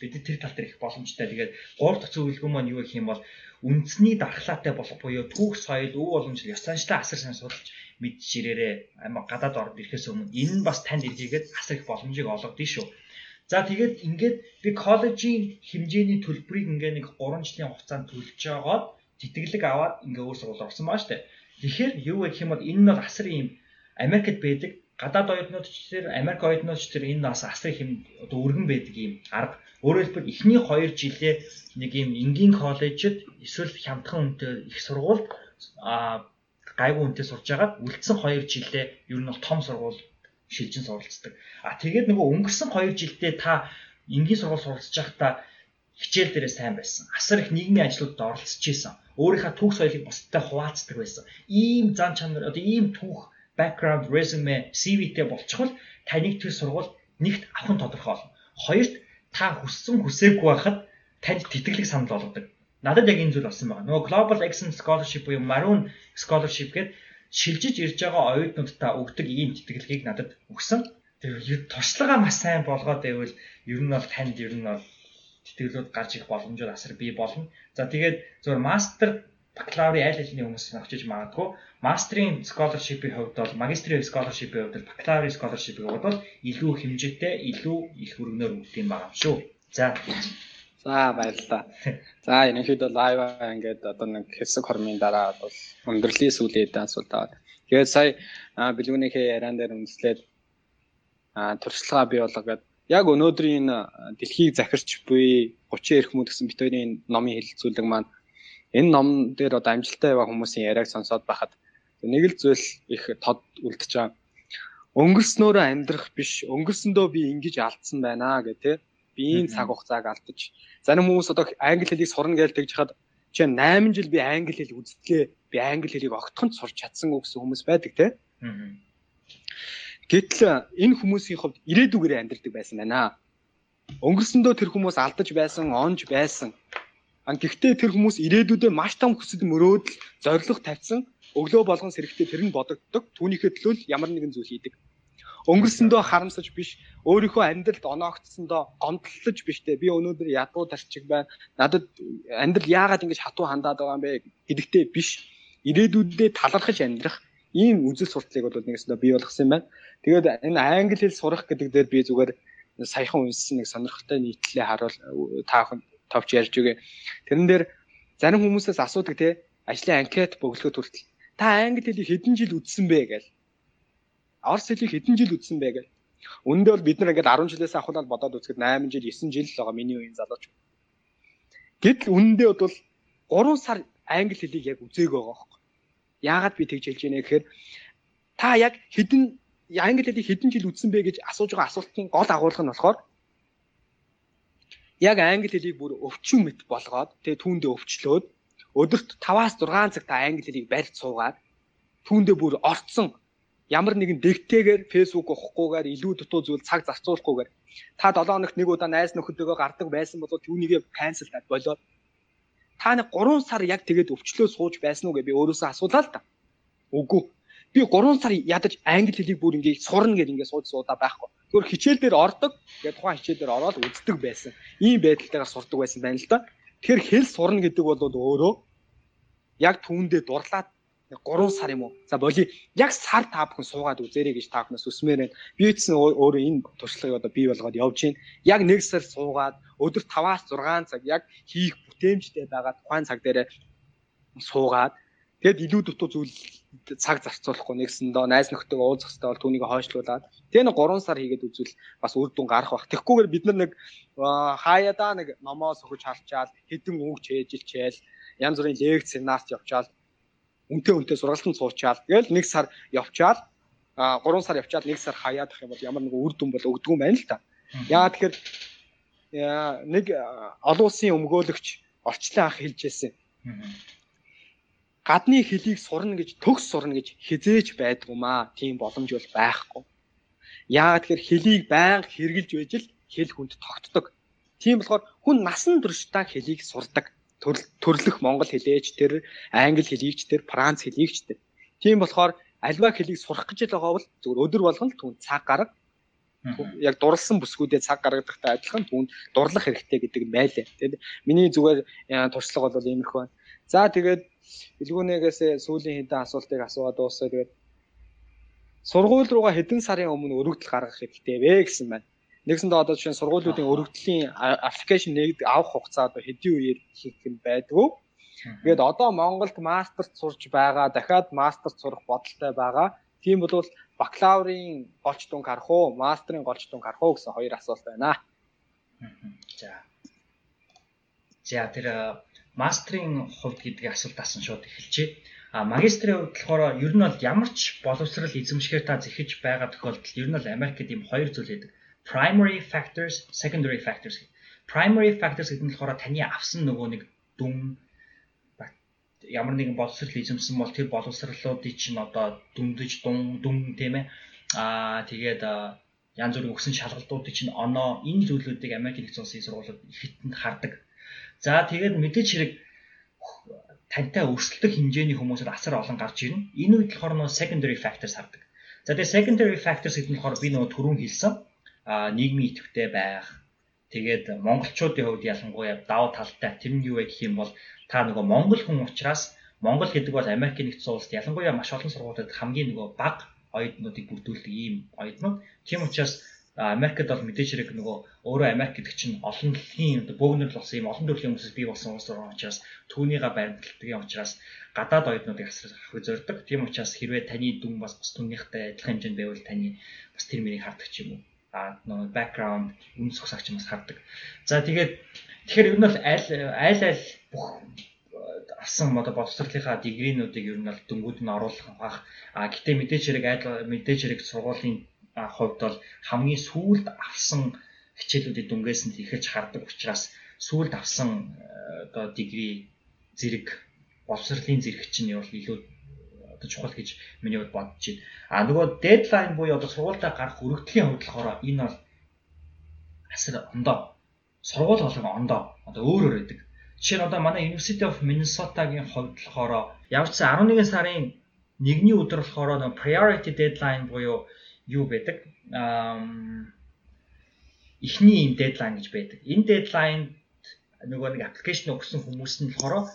бид тэр тал дээр их боломжтой. Тэгээд гурав дахь зөвлөгөө маань юу гэх юм бол үндэсний дархлаатай болох буюу түүх соёл, өв боломжтой ёс заншлаа асар сайн судалж мэдж ирээрээ гадаад орнд ирэхээс өмнө энэ нь бас танд эргээгээд асар их боломжийг олгодгийг шүү. За тэгээд ингээд би коллежийн хэмжээний төлбөрийг ингээ нэг 3 жилийн хугацаанд төлж жагаад тэтгэлэг аваад ингээ өөр сургууль орсон байгаа штэ. Тэгэхээр юу гэх юм бол энэ нь бол асар юм Америкт байдаг гадаад оюутнууд ч тэр Америк оюутнууд ч тэр энэ бас асар их юм одоо өргөн байдаг юм арга. Өөрөөр хэлбэл эхний 2 жилээ нэг юм энгийн коллежид эсвэл хямдхан үнэтэй их сургуульд а гайгүй үнэтэй сурж агаад үлдсэн 2 жилээ ер нь бол том сургууль шилжин суралцдаг. А тэгээд нөгөө өнгөрсөн 2 жилдээ та энгийн сургууль суралцж байхдаа хичээл дээрээ сайн байсан. Асар их нийгмийн ажлуудад оролцож исэн. Өөрийнхөө түүх соёлыг бусдад хуваалцдаг байсан. Ийм зан чанар одоо ийм түүх background resume CV-тэй болчихвол таныг тэр сургууль нэгт авах нь тодорхой болно. Хоёрт та хүссэн хүсээгүй байхад танд тэтгэлэг санал болгодог. Надад яг энэ зүйл болсон байна. Нөгөө Global Excellence Scholarship буюу Maroon Scholarship гэдэг шилжиж ирж байгаа оюутнуудтай өгдөг ийм тэтгэлгийг надад өгсөн. Тэр туршлагаа маш сайн болгоод байвал ер нь бол танд ер нь бол тэтгэлүүд гарч ирэх боломжууд асар бий болно. За тэгээд зөвхөн мастер бакалаврын аль алины хүмүүс авчиж магадгүй мастрын scholarship-ийн хувьд бол магистрийн scholarship-ийн хувьд бакалаврын scholarship-ийн хувьд бол илүү хэмжээтэй илүү их хөргөнөөр өгдөг юм байгаа юм шүү. За За баярлалаа. За ерөнхийдөө лайв ингээд одоо нэг хэсэг хормын дараа бол өндөрлөлийн сүүлийн асуулт аваад. Тэгээд сая бэлгүүнийхээ яриан дээр үндэслээд туршлагаа бий болгоод яг өнөөдрийн дэлхийг захирч буй 30 эрх мөн гэсэн битүүрийн номын хэлэлцүүлэг маань энэ ном дээр одоо амжилттай яваа хүмүүсийн яриаг сонсоод байхад нэг л зүйл их тод үлдэж байгаа. Өнгөрснөөрөө амьдрах биш, өнгөрсөндөө би ингэж алдсан байна гэх тээ. Биеийн цаг хугацааг алдаж. Зарим хүмүүс одоо англи хэлийг сурна гэж тэгж хаад чи 8 жил би англи хэл үзтлээ. Би англи хэлийг огтхонд сурч чадсан гэсэн хүмүүс байдаг тээ. Гэтэл энэ хүмүүсийн хувьд ирээдүгээр амьдрдаг байсан байна. Өнгөрсөндөө тэр хүмүүс алдаж байсан, онж байсан. Гэхдээ тэр хүмүүс ирээдүйдээ маш том хүсэл мөрөөдөл, зориг тавьсан, өглөө болгон сэрэгтээ тэр нь бодогддог. Түүнийхээ төлөө ямар нэгэн зүйл хийдэг. Өнгөрсөндөө харамсаж биш, өөрийнхөө амьдралд оноогдсондоо гомдлож биш те. Би өнөөдөр ядуу тарчиг байна. Надад амьдрал яагаад ингэж хатуу хандаад байгаа юм бэ гэдэгтээ биш. Ирээдүйдээ талархаж амьдрах ийм үзэл сурталыг бол нэгэсдээ бий болгосон юм байна. Тэгээд энэ англи хэл сурах гэдэг дээр би зүгээр саяхан унссан нэг сонирхолтой нийтлэлээ харуул та бүхэн товч ярьж өгье. Тэрэн дээр зарим хүмүүсээс асуудаг те ажлын анкет бөглөхөд хүртэл та англи хэлийг хэдэн жил үздсэн бэ гээл. Орос хэлийг хэдэн жил үздсэн бэ гээл. Үндэ бол бид нар ингээд 10 жилээс ахуулаад бодоод үзэхэд 8 жил 9 жил л байгаа миний үеийн залууч. Гэтэл үндэ бол 3 сар англи хэлийг яг үзээг байгаа байхгүй Яагаад би тэгж хэлж байна гэхээр та яг хэдэн англи хэлийг хэдэн жил үзсэн бэ гэж асууж байгаа асуултын гол агуулга нь болохоор яг англи хэлийг бүр өвчин мэт болгоод тэгээ түүндээ өвчлөөд өдөрт 5-аас 6 цаг та англи хэлийг барьж суугаад түүндээ бүр орцсон ямар нэгэн дэгтэйгээр фэйсбүүк ухахгүйгээр илүү дутуу зүйл цаг зарцуулахгүйгээр та 7 хоногт нэг удаа найз нөхөдөө гардаг байсан бол түүнийг канселдаад болоод та нэг 3 сар яг тэгээд өвчлөө сууж байсан уу гэж би өөрөөсөө асуулаа л та. Үгүй. Би 3 сар ядаж англи хэлийг бүр ингээд сурна гэж ингээд сууж суудаа байхгүй. Тэгвэр хичээл дээр ордог. Тэгээд тухайн хичээл дээр ороод үздэг байсан. Ийм байдалтайгаар сурдаг байсан байна л да. Тэгэхээр хэл сурна гэдэг бол өөрөө яг түүндээ дурлаад 3 сар юм уу? За боли яг сар та бүхэн суугаад үзээрэй гэж та бүхнээс үсмээр байна. Би ч өөрөө энэ туршлагыг одоо бий болгоод явж байна. Яг 1 сар суугаад өдөр 5-аас 6 цаг яг хийх бүтээмжтэй байгаа тухайн цаг дээр суугаад тэгэд илүү дутуу зүйл цаг зарцуулахгүй нэгсэндөө найз нөхдөд уулзах хэрэгтэй бол түүнийг хойшлуулад тэгээ нэг 3 сар хийгээд үзвэл бас үр дүн гарах бах. Тэгэхгүйгээр бид нар нэг хаяада нэг номоо сөхөж харчаал хэдэн үг чэжилчээл янз бүрийн лекц семинарт явчаал үнтэй үнтэй сургалтанд суучаал тэгэл нэг сар явчаал а 3 сар явчаал нэг сар хаяадах юм бол ямар нэг үр дүн бол өгдөг юм байна л та. Яа тэгэхээр нэг олон улсын өмгөөлөгч орчлон ах хэлжсэн. Гадны хэлийг сурна гэж төгс сурна гэж хизээч байдгуумаа. Тийм боломж бол байхгүй. Яа тэгэхээр хэлийг байнга хэрглэж байж л хэл хүнд тогтдог. Тийм болохоор хүн насан туршдаа хэлийг сурдаг төрлөх монгол хэлээч тэр англи хэлийгч тэр франц хэлийгч тэр. Тийм болохоор альва хэлийг сурах гэж л байгаа бол зөвхөн өдөр болгон түн цаг гарга яг дурлсан бүсгүүдээ цаг гаргадахтай адилхан түнд дурлах хэрэгтэй гэдэг нь байлаа. Тэгээд миний зүгээр туршлага бол иймэрхүү байна. За тэгээд Билгүүнээс сүүлийн хэдэн асуултыг асууад дуусаа тэгээд сургууль руугаа хэдэн сарын өмнө өргөдөл гаргах хэрэгтэй вэ гэсэн байна. Нэгсэндээ одоо жишээ нь сургуулиудын өргөдлийн аппликейшн нэг авах хугацаа одоо хэдийн үеэр хийх юм байдгүй. Тэгээд одоо Монголд мастерт сурч байгаа, дахиад мастерт сурах бодолтой байгаа Тийм бол бакалаврын голч дүнг харах уу, мастрын голч дүнг харах уу гэсэн хоёр асуулт байна. За. За тэр мастрын хувьд гэдэг асуулт асан шууд эхэлчихье. А магистрийн хувьд болохоор ер нь бол ямар ч боловсрал эзэмшгээр та зэхэж байгаа тохиолдолд ер нь бол Америкт ийм хоёр зүйл байдаг. Primary factors, secondary factors. Primary factors гэдэг нь болохоор таны авсан нөгөө нэг дүн ямар нэгэн боловсрал эзэмсэн бол тэр боловсралуудыг чинь одоо дүндэж дун дүн тийм ээ аа тэгээд янз бүрийн өгсөн шалгалтуудыг чинь оноо энэ зүйлүүдийг Америк нэгдсэн улсын сургуулиуд ихэтэнд хардаг. За тэгээд мэдээч хэрэг тантай өрсөлдөх хэмжээний хүмүүсээр асар олон гарч ирнэ. Энэ үед болохоор нөө secondary factors хардаг. За тэгээд secondary factors гэдэг нь болохоор би нөгөө түрүүн хэлсэн нийгмийн идэвхтэй байх. Тэгээд монголчуудын хувьд ялангуяа давуу талтай тэр нь юу вэ гэх юм бол та нөгөө монгол хүн учраас Монгол гэдэг бол Америк нэгдсэн улсад ялангуяа маш олон сургуулиуд хамгийн нөгөө бага оюутнуудыг бүрдүүлдэг ийм оюутнууд. Тийм учраас Америкт бол мэдээж хэрэг нөгөө өөрөө Америк гэдэг чинь олон дэлхийн одоо бөөгнөр болсон ийм олон төрлийн хүмүүсээс бий болсон улс орн учраас түүнийга баримтлагдаг учраас гадаад оюутнуудыг асар авахыг зорддог. Тийм учраас хэрвээ таны дүн бас бус түнийхтэй адилхан хэмжээнд байвал таны бас тэр мөрийг хардаг ч юм уу. А нөгөө background үнс усагч бас хардаг. За тэгээд Тэгэхээр ер нь бол аль аль аль бүх авсан одоо боловсролынхаа дигринүүдийг ер нь бол дөнгүүд нь оруулах бах. А гэтээ мэдээж хэрэг айл мэдээж хэрэг сургуулийн хувьд бол хамгийн сүүлд авсан хичээлүүдийг дүнгээс нь ихэж хардаг учраас сүүлд авсан одоо дигри зэрэг боловсролын зэрэг чинь бол илүү одоо чухал гэж миний хувьд бодож байна. А нөгөө дедлайн буюу одоо сургуультай гарах өргөдлийн хувьд болохоор энэ бол асар ондоо сургууль болгон ондоо одоо өөр өөр байдаг. Жишээ нь одоо манай University of Minnesota-гийн хувьд болохоор явж 11 сарын 1-ний өдөр болохоор нэг priority deadline буюу юу байдаг? Аа эхний юм deadline гэж байдаг. Энэ deadline нөгөө нэг аппликейшн өгсөн хүмүүс нь болохоор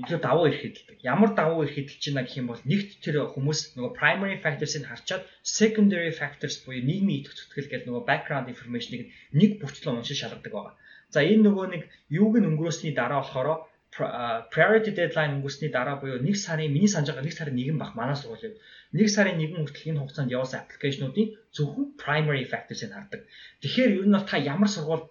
илүү давуу ирэх хэдэлдэг. Ямар давуу ирэх хэдэлж байна гэх юм бол нэгт тэр хүмүүс нөгөө primary factors-ыг харчаад secondary factors буюу нийгмийн идэвх зүтгэл гэдэг нөгөө background information-ыг нэг бүрчлэн уншиж шалгадаг байгаа. За энэ нөгөө нэг юуг нь өнгөрөөсний дараа болохоор priority deadline өнгөрсний дараа буюу нэг сарын миний санаж байгаа нэг сарын нэгэн бах манай сургуулийн нэг сарын нэгэн хүртэл энэ хугацаанд явуулсан аппликейшнуудын зөвхөн primary factors-ыг хардаг. Тэгэхээр ер нь бол та ямар сургууль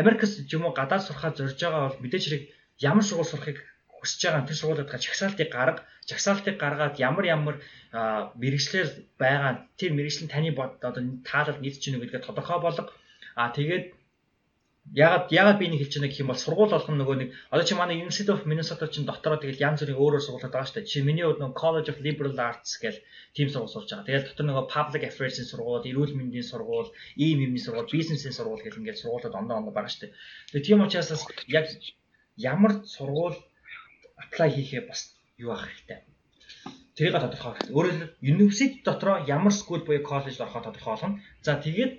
Америкс юм уу гадаад сурахад зорж байгаа бол мэдээж хэрэг ямар сургууль сурахыг хүсэж байгаа тэр сургуулиудаа жагсаалтыг гарга, жагсаалтыг гаргаад ямар ямар мэрэгчлэр байгаа тэр мэрэгчлэн таны бод одоо таалал нийцж гэнэ гэдгээ тодорхой болго. А тэгээд ягаад ягаад би нэг хэлж байна гэх юм бол сургууль болгоно нөгөө нэг одоо чи манай University of Minnesota чинь дотороо тэгэл янз бүрийн өөр өөр сургуулиуд байгаа шүү дээ. Чи миний хувьд нөгөө College of Liberal Arts гэл team сургууль сурж байгаа. Тэгэл дотор нөгөө Public Affairs-ийн сургууль, эрүүл мэндийн сургууль, ийм юмний сургууль, бизнесийн сургууль гэл ингээд сургуулиуд ондоо ондоо байгаа шүү дээ. Тэгээ тийм учраас яг ямар сургууль apply хийхээ бас юу авах хэрэгтэй. Тэрийг тодорхой хэрэгтэй. Өөрөөр хэлбэл university дотроо ямар school буюу college орохоо тодорхой болгоно. За тэгээд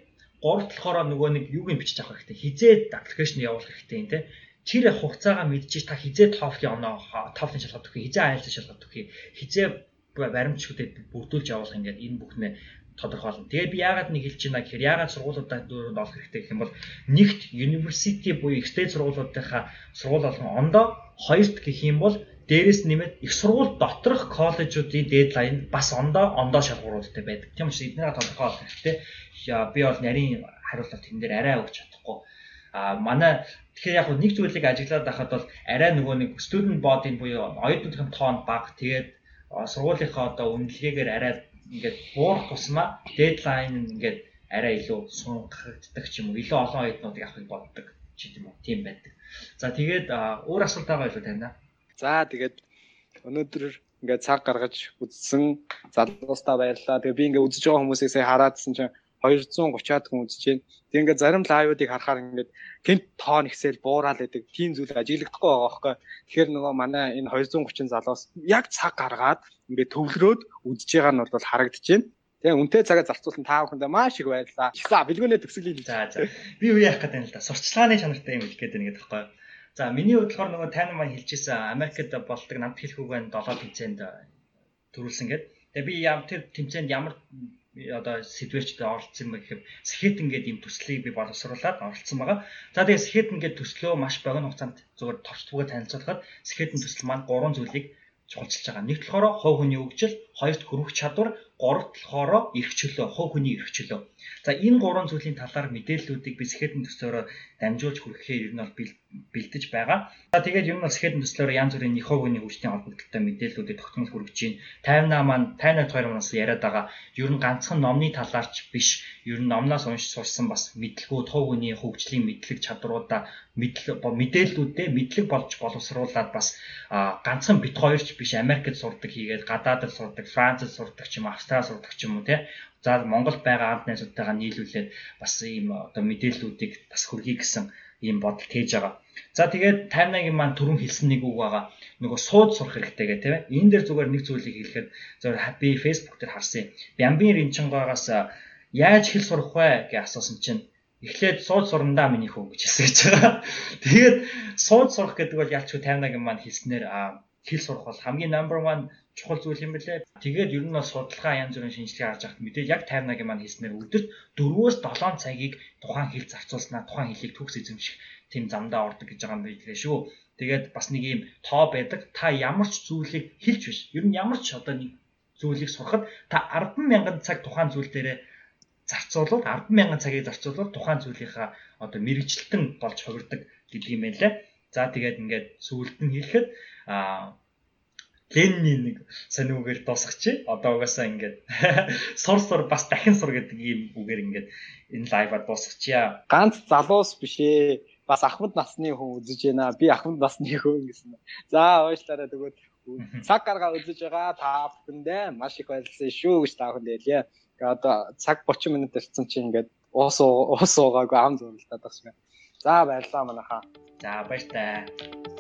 гурав талахаараа нөгөө нэг юуг нь бичиж авах хэрэгтэй. Хизээ аппликейшн явуулах хэрэгтэй юм те. Тэр хугацаагаа мэдчихэж та хизээ TOEFL-ийн оноо TOEFL-ийн шалгалт өгөх, хизээ IELTS шалгалт өгөх, хизээ баримтчгүүдэд бүрдүүлж явуулах ингээд энэ бүхнээ тодорхойлно. Тэгээд би яагаад нэг хэлж байна гэхээр яагаад сургуулиудаа дөрөнд олох хэрэгтэй гэх юм бол нэгт university буюу их стэйт сургуулиудынхаа сургууль болгон ондоо хоёрт гэх юм бол дээрэс нэмээд их сургууль доторх коллежуудын дедлайн бас ондоо ондоо шалгууруудтай байдаг. Тийм учраас эднийгээ тодорхойлох хэрэгтэй. Би бол нарийн хариултаар тэн дээр арай өгч чадахгүй. А манай тэгэхээр яг нэг зүйлийг ажиглаад байхад бол арай нөгөө нэг student body буюу оюутнуудын тоон бага тэгээд сургуулийнхаа одоо үнэлгээгээр арай ингээд буурах тусмаа дедлайн ингээд арай илүү сунгагддаг ч юм уу илүү олон оюутнуудыг авахыг боддог ч юм уу тийм байдаг. За тэгээд өөр асуулт байгаа илүү таньда. За тэгээд өнөөдөр ингээд цаг гаргаж үзсэн залуустаа баярлалаа. Тэгээ би ингээд үзэж байгаа хүмүүсээс хараадсэн чинь 230-аад хүн үзэж байна. Тэг ингээд зарим лайвуудыг харахаар ингээд гинт тоон ихсэл буураад байдаг. Тийм зүйл ажиглагдахгүй байгаа байхгүй. Тэгэхээр нөгөө манай энэ 230 залуус яг цаг гаргаад ингээд төвлөрөөд үзэж байгаа нь бол харагдаж байна. Тэгээ үнтэй цагаа зарцуулсан та бүхэндээ маш их баярлалаа. За бэлгүүнээ төгсгөлийг за за. Би юу яах гэдэг юм л да. Сурчлагын чанартай юм хэлэх гээд байна гэдэг байхгүй. За миний хувьд болохоор нөгөө тань маань хэлчихсэн Америкт болдог намт хэлхүүгэн 7 тэмцээнд төрүүлсэн гэдэг. Тэгээ би ям тэр тэмцээнд ямар одоо сэдвэрчтэй оролцсон юм гэхээр Сэхэтэн гэдэг юм төслийг би боловсруулад оролцсон байгаа. За тэгээ Сэхэтэн гэдэг төслөө маш богино хугацаанд зөвхөн товчтгүйгээр танилцуулахад Сэхэтэн төсөл маань гурван зүйлийг чухалчилж байгаа. Нэгт болохоор хов хүний хөгжил, хоёрт хөрвөх чадвар, гуравт болохоор эрх чөлөө, хов хүний эрх чөлөө. За энэ гурван зүйлийн талаар мэдээллүүдийг би сэхэтэн төслөөрөө дамжуулж хүрэхээр ер нь бол бэлдэж байгаа. За тэгээд ер нь бол сэхэтэн төслөөрөө янз бүрийн хов хүний хөгжлийн холбогдолтой мэдээллүүдийг тогтмол хүргэж байна. Тайвнаа маань тайнад хоёр манаас яриад байгаа. Ер нь ганцхан номны талаарч биш, ер нь номноос уншиж сурсан бас мэдлгүүд, хов хүний хөгжлийн мэдлэг чадруудаа мэдээллүүдээ мэдлэг болж боловсруулад бас ганцхан бит хоёрч биш Америкт сурдаг хийгээд гадаадд сурдаг, Францад сурдаг ч юм, Австрал сурдаг ч юм уу те За Монголд байгаа ард найзуудтайгаа нийлүүлээд бас ийм одоо мэдээллүүдийг бас хүргэе гэсэн ийм бодол тээж байгаа. За тэгээд таймнагийн маань түрүүн хэлсэн нэг үг байгаа. Нөгөө сууд сурах хэрэгтэй гэх тийм ээ. Энэ дээр зүгээр нэг зүйлийг хэлэхэд зөвхөн би Facebook дээр харсан. Бямбин Ринчангаагаас яаж хэл сурах вэ гэж асуусан чинь эхлээд сууд сурандаа миний хөө гэж хэлсэж байгаа. [laughs] Тэгээд сууд сурах гэдэг бол ялчгүй таймнагийн маань хэлснээр хэл сурах бол хамгийн number 1 чухал зүйл юм бэлээ. Тэгээд ер нь бас судалгаа янз бүрийн шинжилгээ харж байхад мэдээ яг 50-ыг маань хийснээр өдөрт 4-өөс 7 цагийг тухайн хэл зарцуулснаа тухайн хэлийг төгс эзэмших тийм замдаа ордог гэж байгаа юм билээ шүү. Тэгээд бас нэг юм тоо байдаг. Та ямар ч зүйлийг хэлж биш. Ер нь ямар ч одоо нэг зүйлийг сурахад та 10 мянган цаг тухайн зүйл дээрээ зарцуулвал 10 мянган цагийг зарцуулвал тухайн зүйлийнхаа одоо мэрэгчлэлтэн болж хувирдаг гэдэг юм байна лээ. За тэгээд ингээд сүулт нь хэлэхэд аа Ленний нэг сонир үгээр дуусгачих. Одоо угаасаа ингээд [laughs] сур сур бас дахин сур гэдэг ийм үгээр ингээд энэ лайва дуусгачихъя. Ганц залуус биш ээ. Бас ахмад насны хүн үзэж байна. Би ахмад насны хүн гэсэн. За уушлаарай тэгвэл [laughs] цаг гаргаа үзэж байгаа та бүхэндээ маш их баярлалаа шүү гэж та бүхэнд хэлье. Одоо цаг 30 минут ирсэн чинь ингээд уус уус уугаагүй ам зурлалтаад багш. За баярлалаа манайхаа. За баяр таа.